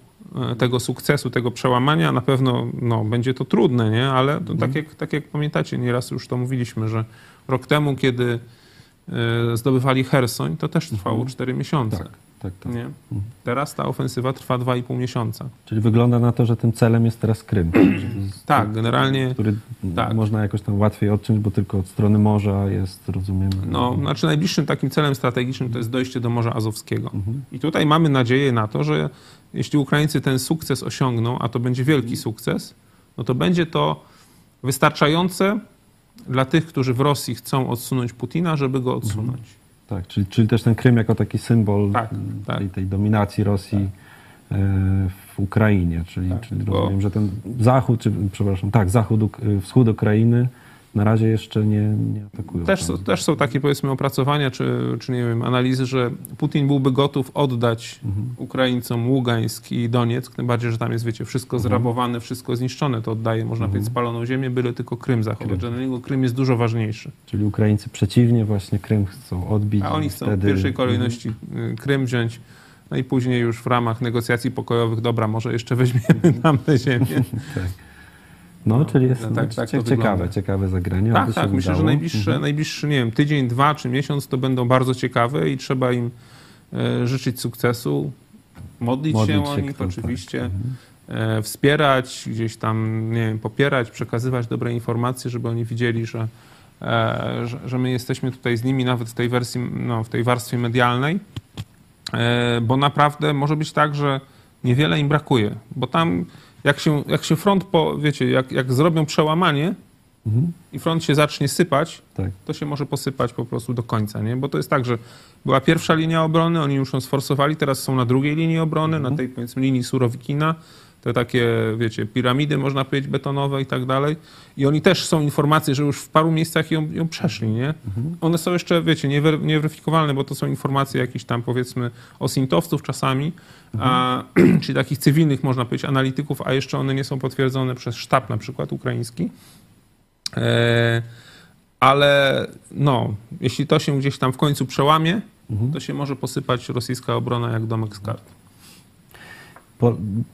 e, tego sukcesu, tego przełamania. Na pewno no, będzie to trudne, nie? ale to Mhm. tak, jak, tak jak pamiętacie, nieraz już to mówiliśmy, że rok temu, kiedy e, zdobywali Hersoń, to też trwało 4 miesiące. Tak, tak, tak. Nie? Teraz ta ofensywa trwa 2,5 miesiąca. Czyli wygląda na to, że tym celem jest teraz Krym. Tak, generalnie Który tak. można jakoś tam łatwiej odciąć, bo tylko od strony morza jest, rozumiem. No, znaczy najbliższym takim celem strategicznym to jest dojście do Morza Azowskiego. Mhm. I tutaj mamy nadzieję na to, że jeśli Ukraińcy ten sukces osiągną, a to będzie wielki sukces, no to będzie to wystarczające dla tych, którzy w Rosji chcą odsunąć Putina, żeby go odsunąć. Tak, czyli, czyli też ten Krym jako taki symbol Tak, tak. Tej, tej dominacji Rosji e, w Ukrainie. Czyli, Tak, czyli rozumiem, że ten zachód, czy przepraszam, tak, zachód, Uk- wschód Ukrainy na razie jeszcze nie, nie atakują. Też, są- też są takie powiedzmy opracowania, czy, czy nie wiem, analizy, że Putin byłby gotów oddać Mhm. Ukraińcom Ługańsk i Donieck, tym bardziej, że tam jest, wiecie, wszystko Mhm. zrabowane, wszystko zniszczone, to oddaje, można powiedzieć, spaloną ziemię, byle tylko Krym zachować, dla niego Krym jest dużo ważniejszy. Czyli Ukraińcy przeciwnie, właśnie Krym chcą odbić. A oni chcą wtedy... w pierwszej kolejności y, Krym wziąć. No i później już w ramach negocjacji pokojowych, dobra, może jeszcze weźmiemy tam tę ziemię. tak. No, czyli jest tak- no, tak to ciekawe, wygląda. ciekawe zagranie. Tak, tak. Myślę, że udało. najbliższe, Mhm. najbliższy, nie wiem, tydzień, dwa czy miesiąc to będą bardzo ciekawe i trzeba im e, życzyć sukcesu, modlić, Modlić się o nich tak. oczywiście, e, wspierać, gdzieś tam, nie wiem, popierać, przekazywać dobre informacje, żeby oni widzieli, że, e, że, że my jesteśmy tutaj z nimi nawet w tej wersji, no, w tej warstwie medialnej, bo naprawdę może być tak, że niewiele im brakuje, bo tam jak się, jak się front, po, wiecie, jak, jak zrobią przełamanie, Mhm. i front się zacznie sypać, Tak. to się może posypać po prostu do końca, nie? Bo to jest tak, że była pierwsza linia obrony, oni już ją sforsowali, teraz są na drugiej linii obrony, na tej powiedzmy linii Surowikina, te takie, wiecie, piramidy, można powiedzieć, betonowe i tak dalej. I oni też są informacje, że już w paru miejscach ją, ją przeszli, nie? One są jeszcze, wiecie, niewer- nieweryfikowalne, bo to są informacje jakieś tam, powiedzmy, osintowców czasami, a, czyli takich cywilnych, można powiedzieć, analityków, a jeszcze one nie są potwierdzone przez sztab na przykład ukraiński. E, ale no, jeśli to się gdzieś tam w końcu przełamie, to się może posypać rosyjska obrona jak domek z kart.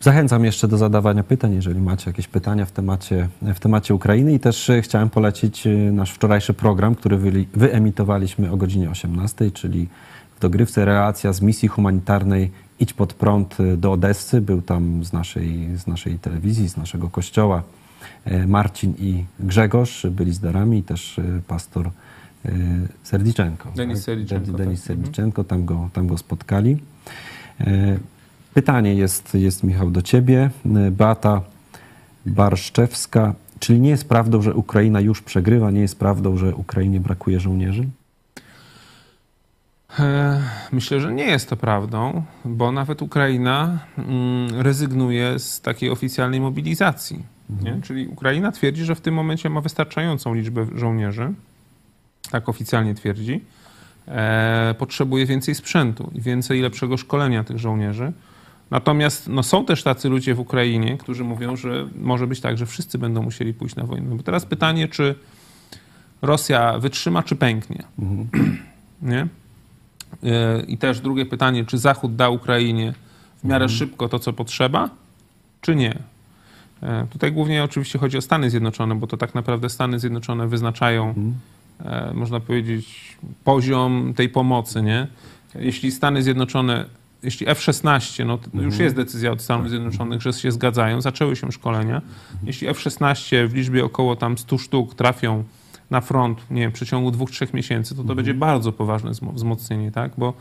Zachęcam jeszcze do zadawania pytań, jeżeli macie jakieś pytania w temacie, w temacie Ukrainy. I też e, chciałem polecić e, nasz wczorajszy program, który wyemitowaliśmy o godzinie 18, czyli w dogrywce relacja z misji humanitarnej Idź pod prąd e, do Odessy. Był tam z naszej, z naszej telewizji, z naszego kościoła Marcin i Grzegorz byli z darami i też pastor Serdiczenko. Denis Serdiczenko, De- Denis tak. Serdiczenko, tam go, tam go spotkali. Pytanie jest, jest, Michał, do ciebie. E, Beata Barszczewska. Czyli nie jest prawdą, że Ukraina już przegrywa? Nie jest prawdą, że Ukrainie brakuje żołnierzy? E, Myślę, że nie jest to prawdą, bo nawet Ukraina mm, rezygnuje z takiej oficjalnej mobilizacji. Nie? Czyli Ukraina twierdzi, że w tym momencie ma wystarczającą liczbę żołnierzy, tak oficjalnie twierdzi. E, potrzebuje więcej sprzętu i więcej lepszego szkolenia tych żołnierzy. Natomiast no, są też tacy ludzie w Ukrainie, którzy mówią, że może być tak, że wszyscy będą musieli pójść na wojnę. Bo teraz pytanie, czy Rosja wytrzyma, czy pęknie. Nie? E, I też drugie pytanie, czy Zachód da Ukrainie w miarę szybko to, co potrzeba, czy nie? E, Tutaj głównie oczywiście chodzi o Stany Zjednoczone, bo to tak naprawdę Stany Zjednoczone wyznaczają, e, można powiedzieć, poziom tej pomocy, nie? Jeśli Stany Zjednoczone, jeśli F-16, no to już jest decyzja od Stanów Zjednoczonych, że się zgadzają, zaczęły się szkolenia. Jeśli F-16 w liczbie około tam 100 sztuk trafią na front, nie wiem, w przeciągu dwóch, trzech miesięcy, to to będzie bardzo poważne wzmo- wzmocnienie, tak? Bo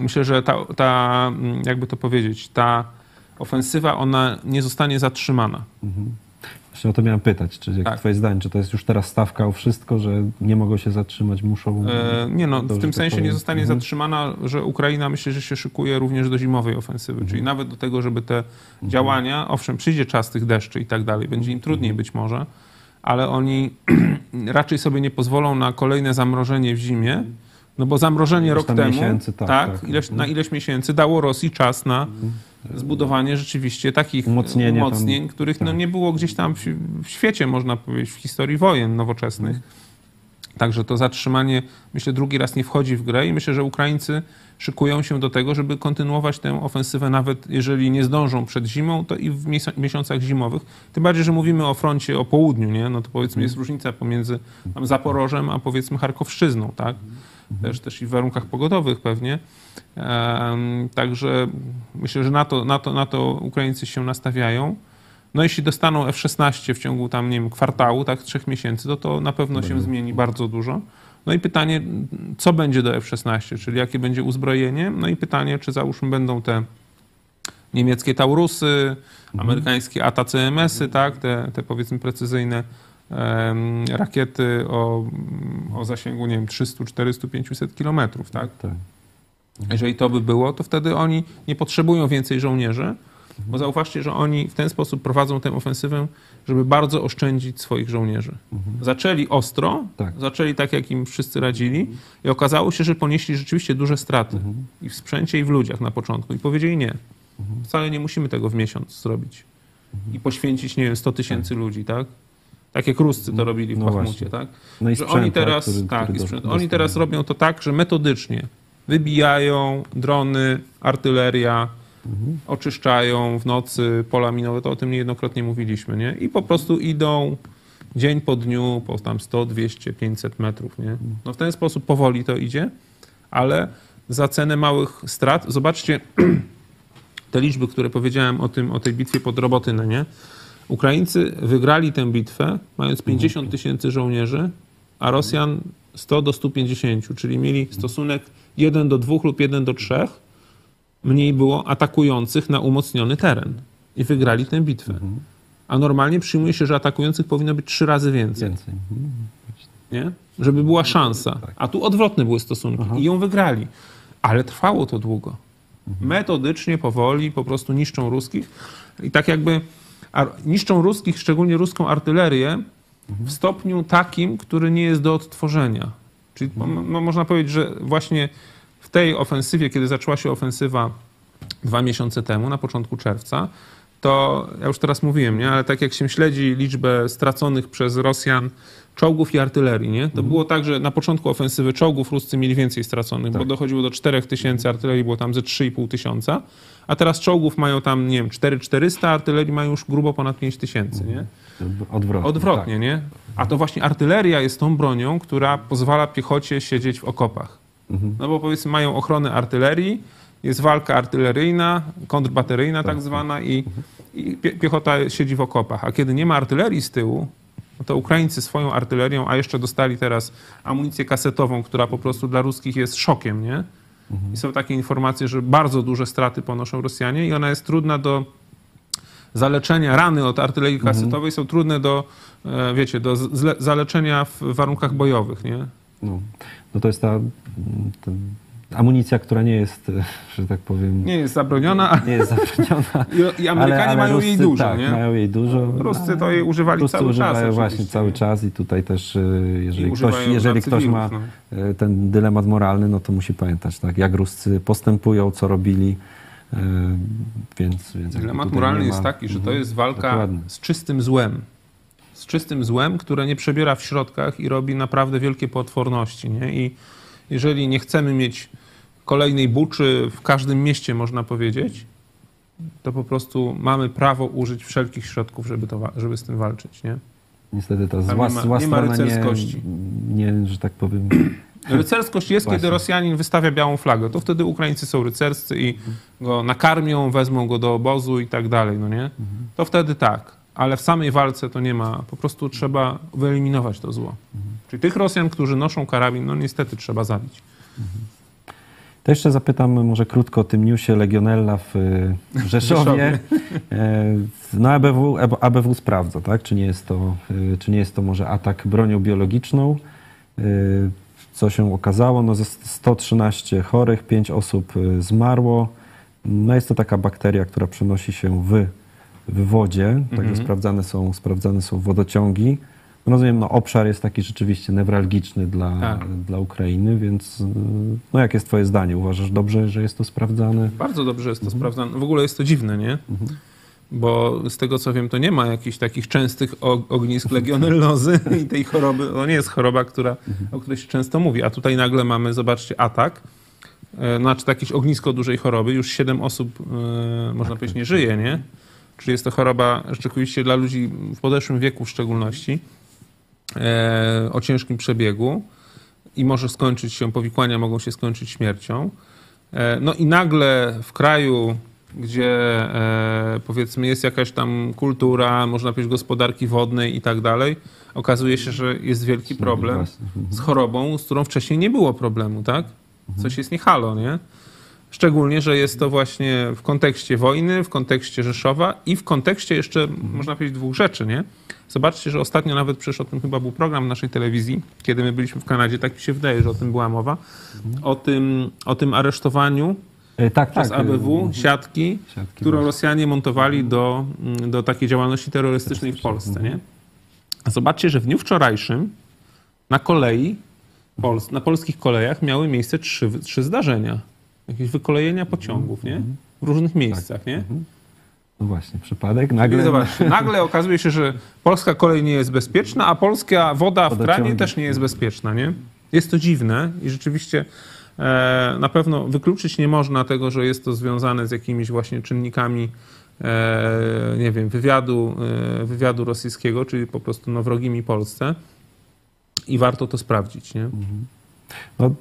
myślę, że ta, ta, mm, jakby to powiedzieć, ta ofensywa, ona nie zostanie zatrzymana. Właśnie o to miałem pytać. Czy jak Tak. twoje zdanie, czy to jest już teraz stawka o wszystko, że nie mogą się zatrzymać, muszą... E, nie no, w tym sensie nie powiem. zostanie Mhm. zatrzymana, że Ukraina myślę, że się szykuje również do zimowej ofensywy, czyli nawet do tego, żeby te działania, owszem, przyjdzie czas tych deszczy i tak dalej, będzie im trudniej być może, ale oni raczej sobie nie pozwolą na kolejne zamrożenie w zimie, no bo zamrożenie Ileś rok temu, miesięcy, tak, tak, tak. Ileś, na ileś miesięcy dało Rosji czas na zbudowanie rzeczywiście takich Umocnienie tam, umocnień, których no, tak. nie było gdzieś tam w, w świecie, można powiedzieć, w historii wojen nowoczesnych. Także to zatrzymanie, myślę, drugi raz nie wchodzi w grę i myślę, że Ukraińcy szykują się do tego, żeby kontynuować tę ofensywę, nawet jeżeli nie zdążą przed zimą, to i w miesią- miesiącach zimowych. Tym bardziej, że mówimy o froncie o południu, nie? No to powiedzmy jest różnica pomiędzy tam Zaporożem, a powiedzmy Charkowszczyzną, tak? Też, też i w warunkach pogodowych pewnie. Także myślę, że na to, na, to, na to Ukraińcy się nastawiają. No jeśli dostaną F-16 w ciągu tam, nie wiem, kwartału, tak, trzech miesięcy, to to na pewno się zmieni bardzo dużo. No i pytanie, co będzie do F-16, czyli jakie będzie uzbrojenie? No i pytanie, czy załóżmy będą te niemieckie Taurusy, amerykańskie ATACMS-y, tak, te, te powiedzmy precyzyjne rakiety o, o zasięgu, nie wiem, 300, 400, 500 kilometrów, tak? Tak. Jeżeli to by było, to wtedy oni nie potrzebują więcej żołnierzy, bo zauważcie, że oni w ten sposób prowadzą tę ofensywę, żeby bardzo oszczędzić swoich żołnierzy. Zaczęli ostro, Tak. zaczęli tak, jak im wszyscy radzili i okazało się, że ponieśli rzeczywiście duże straty i w sprzęcie, i w ludziach na początku i powiedzieli nie. Wcale nie musimy tego w miesiąc zrobić i poświęcić, nie wiem, 100 tysięcy ludzi, tak? Tak jak Ruscy to robili w No Bachmucie, tak? No i że oni tak, teraz, który- tak, który sprzęt. oni teraz robią to tak, że metodycznie wybijają drony, artyleria, oczyszczają w nocy pola minowe, to o tym niejednokrotnie mówiliśmy, nie? I po prostu idą dzień po dniu po tam 100, 200, 500 metrów, nie? No w ten sposób powoli to idzie, ale za cenę małych strat, zobaczcie te liczby, które powiedziałem o, tym, o tej bitwie pod Robotynę, nie? Ukraińcy wygrali tę bitwę, mając 50 tysięcy żołnierzy, a Rosjan 100 do 150, czyli mieli stosunek 1 do 2 lub 1 do 3 mniej było atakujących na umocniony teren i wygrali tę bitwę. A normalnie przyjmuje się, że atakujących powinno być trzy razy więcej, Więcej. nie? żeby była szansa. A tu odwrotne były stosunki i ją wygrali. Ale trwało to długo. Metodycznie, powoli, po prostu niszczą ruskich i tak jakby niszczą ruskich, szczególnie ruską artylerię w stopniu takim, który nie jest do odtworzenia. Czyli mo- no, można powiedzieć, że właśnie tej ofensywie, kiedy zaczęła się ofensywa dwa miesiące temu, na początku czerwca, to ja już teraz mówiłem, nie? ale tak jak się śledzi liczbę straconych przez Rosjan czołgów i artylerii, nie? to było tak, że na początku ofensywy czołgów Ruscy mieli więcej straconych, bo dochodziło do 4 tysięcy, artylerii było tam ze 3,5 tysiąca, a teraz czołgów mają tam, nie wiem, 4400, a artylerii mają już grubo ponad 5 tysięcy, nie? Odwrotnie. Odwrotnie, nie? A to właśnie artyleria jest tą bronią, która pozwala piechocie siedzieć w okopach. No bo powiedzmy mają ochronę artylerii, jest walka artyleryjna, kontrbateryjna tak, zwana i, i pie- piechota siedzi w okopach. A kiedy nie ma artylerii z tyłu, no to Ukraińcy swoją artylerią, a jeszcze dostali teraz amunicję kasetową, która po prostu dla ruskich jest szokiem, nie? I są takie informacje, że bardzo duże straty ponoszą Rosjanie i ona jest trudna do zaleczenia. Rany od artylerii kasetowej są trudne do, e, wiecie, do zaleczenia w warunkach bojowych, nie? No, no to jest ta, ta amunicja, która nie jest, że tak powiem, Nie jest zabroniona, nie jest zabroniona. i, Amerykanie mają jej Ruscy, dużo, tak, nie? mają jej dużo. Ruscy to jej używali Ruscy cały używają czas. właśnie cały czas i tutaj też, e, I jeżeli ktoś, jeżeli ktoś ma cywilów, e, ten dylemat moralny, no to musi pamiętać, tak, jak Ruscy postępują, co robili, e, więc... więc Dylemat moralny nie jest ma- taki, że to Mhm, jest walka dokładnie. z czystym złem. Z czystym złem, które nie przebiera w środkach i robi naprawdę wielkie potworności. Nie? I jeżeli nie chcemy mieć kolejnej buczy w każdym mieście, można powiedzieć, to po prostu mamy prawo użyć wszelkich środków, żeby, to, żeby z tym walczyć. Nie? Niestety ta zła, nie ma- zła nie ma strona nie, rycerskości. nie, że tak powiem, Rycerskość jest, kiedy Właśnie. Rosjanin wystawia białą flagę. To wtedy Ukraińcy są rycerscy i go nakarmią, wezmą go do obozu i tak dalej, no nie? To wtedy tak. Ale w samej walce to nie ma. Po prostu trzeba wyeliminować to zło. Czyli tych Rosjan, którzy noszą karabin, no niestety trzeba zabić. To jeszcze zapytam może krótko o tym newsie Legionella w y, Rzeszowie. E, No ABW, ABW sprawdza, tak? Czy nie jest to, czy nie jest to może atak bronią biologiczną? Co się okazało? No ze 113 chorych, 5 osób zmarło. No jest to taka bakteria, która przenosi się w, w wodzie, także sprawdzane, są, sprawdzane są wodociągi. No Rozumiem, no obszar jest taki rzeczywiście newralgiczny dla, Tak. dla Ukrainy, więc y, no jakie jest twoje zdanie? Uważasz dobrze, że jest to sprawdzane? Bardzo dobrze jest to sprawdzane. W ogóle jest to dziwne, nie? Bo z tego co wiem, to nie ma jakichś takich częstych ognisk legionellozy i tej choroby. To nie jest choroba, która, o której się często mówi. A tutaj nagle mamy, zobaczcie, atak. E, Znaczy jakieś ognisko dużej choroby. Już siedem osób, e, można powiedzieć, nie żyje, nie? Czyli jest to choroba rzeczywiście dla ludzi w podeszłym wieku w szczególności, e, o ciężkim przebiegu i może skończyć się, powikłania mogą się skończyć śmiercią. E, No i nagle w kraju, gdzie e, powiedzmy jest jakaś tam kultura, można powiedzieć gospodarki wodnej i tak dalej, okazuje się, że jest wielki problem Właśnie. z chorobą, z którą wcześniej nie było problemu, tak? Coś jest nie halo, nie? Szczególnie, że jest to właśnie w kontekście wojny, w kontekście Rzeszowa i w kontekście jeszcze, można powiedzieć, dwóch rzeczy, nie? Zobaczcie, że ostatnio nawet przecież o tym chyba był program naszej telewizji, kiedy my byliśmy w Kanadzie, tak mi się wydaje, że o tym była mowa, o tym, o tym aresztowaniu E, Tak, przez tak. ABW e, siatki, siatki którą właśnie. Rosjanie montowali do, do takiej działalności terrorystycznej w Polsce, nie? A zobaczcie, że w dniu wczorajszym na kolei, na polskich kolejach miały miejsce trzy, trzy zdarzenia. Jakieś wykolejenia pociągów, nie? W różnych miejscach, nie? No właśnie, przypadek. Nagle, zobaczcie, nagle okazuje się, że polska kolej nie jest bezpieczna, a polska woda w kranie też nie jest bezpieczna, nie? Jest to dziwne i rzeczywiście E, na pewno wykluczyć nie można tego, że jest to związane z jakimiś właśnie czynnikami, e, nie wiem, wywiadu, e, wywiadu rosyjskiego, czyli po prostu no, wrogimi Polsce. I warto to sprawdzić, nie? No,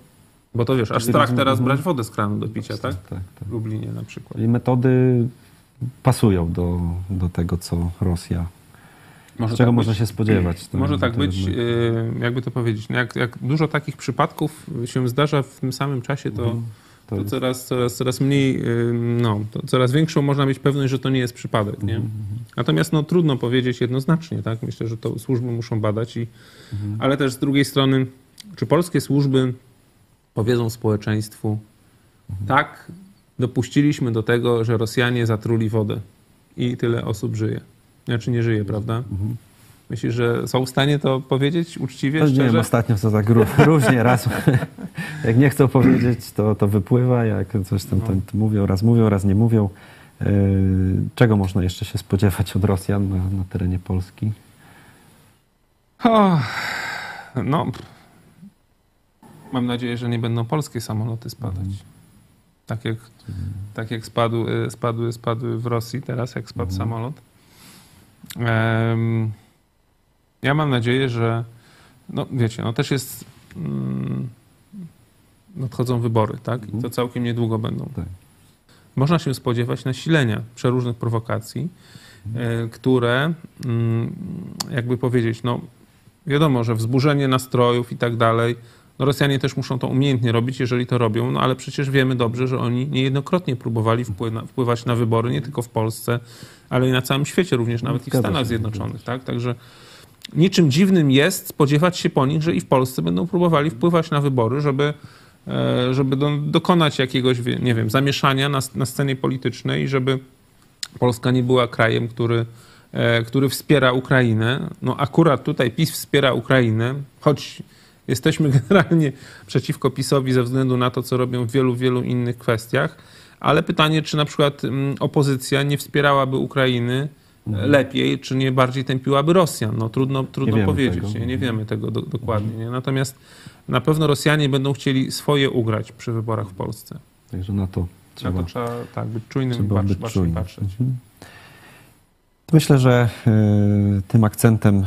Bo to wiesz, aż strach Mhm. teraz brać wodę z kranu do picia, tak? tak, tak. W Lublinie na przykład. I metody pasują do, do tego, co Rosja. Może czego tak można być. się spodziewać. tak, Może tak to być, my- jakby to powiedzieć, no jak, jak dużo takich przypadków się zdarza w tym samym czasie, to, Mhm. To to jest- coraz, coraz, coraz mniej, y, no, to coraz większą można mieć pewność, że to nie jest przypadek, nie? Mhm, Natomiast no, trudno powiedzieć jednoznacznie, tak? Myślę, że to służby muszą badać, i, Mhm. ale też z drugiej strony, czy polskie służby powiedzą społeczeństwu, Mhm. tak, dopuściliśmy do tego, że Rosjanie zatruli wodę i tyle osób żyje. Znaczy nie żyje, prawda? Mhm. Myślisz, że są w stanie to powiedzieć uczciwie, To nie wiem, ostatnio to tak ró- różnie, raz jak nie chcą powiedzieć, to, to wypływa, jak coś tam, tam mówią, raz mówią, raz nie mówią. Yy, Czego można jeszcze się spodziewać od Rosjan na, na terenie Polski? O, no. Mam nadzieję, że nie będą polskie samoloty spadać. Tak jak, tak jak spadły, spadły, spadły w Rosji teraz, jak spadł samolot. Em, ja mam nadzieję, że no wiecie, no też jest mm, nadchodzą wybory, tak? I to całkiem niedługo będą. Tak. Można się spodziewać nasilenia przeróżnych prowokacji, e, które, mm, jakby powiedzieć, no wiadomo, że wzburzenie nastrojów i tak dalej, no Rosjanie też muszą to umiejętnie robić, jeżeli to robią, no ale przecież wiemy dobrze, że oni niejednokrotnie próbowali wpływa- wpływać na wybory, nie tylko w Polsce, ale i na całym świecie, również nawet i w Stanach Zjednoczonych, tak? Także niczym dziwnym jest spodziewać się po nich, że i w Polsce będą próbowali wpływać na wybory, żeby, e, żeby do, dokonać jakiegoś, nie wiem, zamieszania na, na scenie politycznej i żeby Polska nie była krajem, który, e, który wspiera Ukrainę. No akurat tutaj PiS wspiera Ukrainę, choć jesteśmy generalnie przeciwko PiSowi ze względu na to, co robią w wielu, wielu innych kwestiach. Ale pytanie, czy na przykład mm, opozycja nie wspierałaby Ukrainy e, lepiej, czy nie bardziej tępiłaby Rosjan? No trudno, trudno wiemy powiedzieć, nie, nie wiemy tego do, dokładnie. Nie? Natomiast na pewno Rosjanie będą chcieli swoje ugrać przy wyborach w Polsce. Także na to trzeba, Na to trzeba tak, być czujnym i trzeba patrz, być bacznie czujnym. patrzeć. Mhm. Myślę, że y, tym akcentem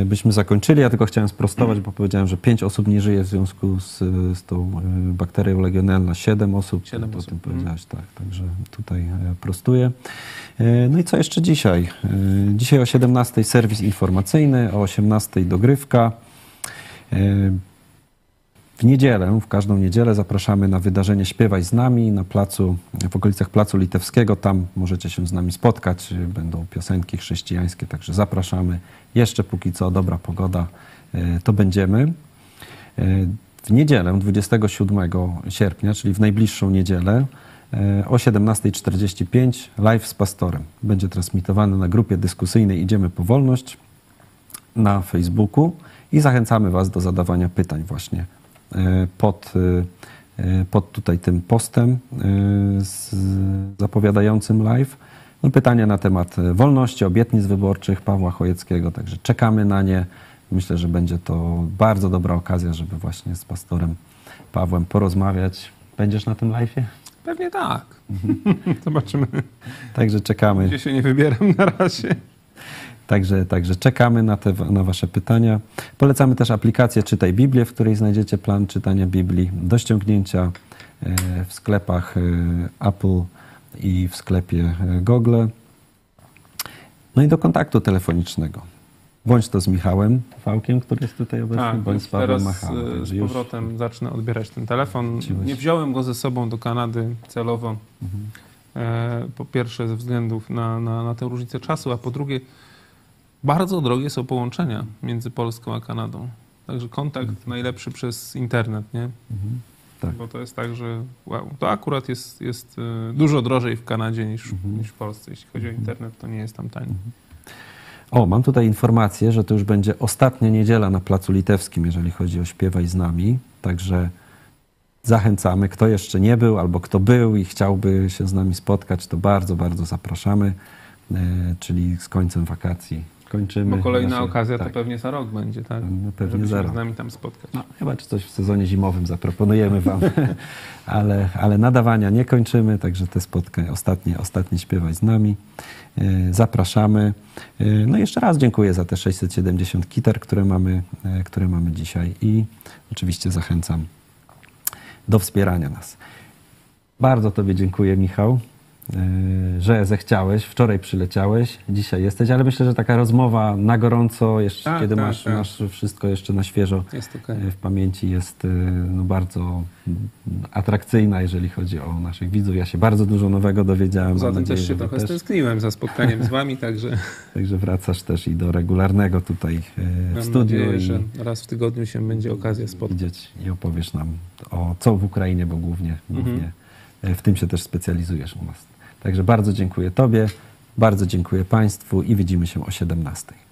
y, byśmy zakończyli. Ja tylko chciałem sprostować, bo powiedziałem, że pięć osób nie żyje w związku z, z tą y, bakterią legionella. Siedem osób. Siedem to osób. o tym powiedziałeś, tak. Także tutaj y, prostuję. No i co jeszcze dzisiaj? Dzisiaj o 17 serwis informacyjny, o 18 dogrywka. W niedzielę, w każdą niedzielę zapraszamy na wydarzenie Śpiewaj z nami na placu, w okolicach Placu Litewskiego. Tam możecie się z nami spotkać. Będą piosenki chrześcijańskie, także zapraszamy. Jeszcze póki co dobra pogoda, e, to będziemy. E, W niedzielę, 27 sierpnia, czyli w najbliższą niedzielę, e, o 17.45 live z pastorem. Będzie transmitowany na grupie dyskusyjnej Idziemy po wolność na Facebooku i zachęcamy Was do zadawania pytań właśnie pod, e, e, pod tutaj tym postem z zapowiadającym live. No, pytania na temat wolności, obietnic wyborczych Pawła Chojeckiego, także czekamy na nie. Myślę, że będzie to bardzo dobra okazja, żeby właśnie z pastorem Pawłem porozmawiać. Będziesz na tym live'ie? Pewnie tak. Zobaczymy. Także czekamy. Gdzie się nie wybieram na razie. Także, także czekamy na, te, na Wasze pytania. Polecamy też aplikację Czytaj Biblię, w której znajdziecie plan czytania Biblii do ściągnięcia e, w sklepach e, Apple i w sklepie e, Google. No i do kontaktu telefonicznego. Bądź to z Michałem Fałkiem, który jest tutaj obecny, Tak, bądź z Pawłem Machałem. z Także już- powrotem zacznę odbierać ten telefon. Nie wziąłem go ze sobą do Kanady celowo. Mhm. Po pierwsze ze względów na, na, na tę różnicę czasu, a po drugie bardzo drogie są połączenia między Polską a Kanadą. Także kontakt najlepszy przez internet, nie? Mhm. Tak. Bo to jest tak, że wow, to akurat jest, jest e, dużo drożej w Kanadzie niż, Mhm. niż w Polsce. Jeśli chodzi o internet, to nie jest tam taniej. O, mam tutaj informację, że to już będzie ostatnia niedziela na Placu Litewskim, jeżeli chodzi o Śpiewaj z nami. Także zachęcamy. Kto jeszcze nie był albo kto był i chciałby się z nami spotkać, to bardzo, bardzo zapraszamy. E, czyli z końcem wakacji kończymy. Bo kolejna nasze- okazja tak. to pewnie za rok będzie, tak? No, pewnie Żeby za się rok. z nami tam spotkać. No, chyba czy coś w sezonie zimowym zaproponujemy Wam, ale, ale nadawania nie kończymy, także te spotkania, ostatnie, ostatnie śpiewać z nami. E, Zapraszamy. E, No i jeszcze raz dziękuję za te 670 kiter, które mamy, e, które mamy dzisiaj i oczywiście zachęcam do wspierania nas. Bardzo Tobie dziękuję, Michał, że zechciałeś. Wczoraj przyleciałeś, dzisiaj jesteś, ale myślę, że taka rozmowa na gorąco, jeszcze Tak, kiedy tak, masz, tak. masz wszystko jeszcze na świeżo e, w pamięci, jest e, no, bardzo mm, atrakcyjna, jeżeli chodzi o naszych widzów. Ja się bardzo dużo nowego dowiedziałem. Zatem nadzieję, też się trochę stęskniłem za spotkaniem z wami, także Także wracasz też i do regularnego tutaj e, w mam studiu nadzieję, i że raz w tygodniu się będzie okazja spotkać. i opowiesz nam o co w Ukrainie, bo głównie, Mhm. głównie w tym się też specjalizujesz u nas. Także bardzo dziękuję Tobie, bardzo dziękuję Państwu i widzimy się o 17.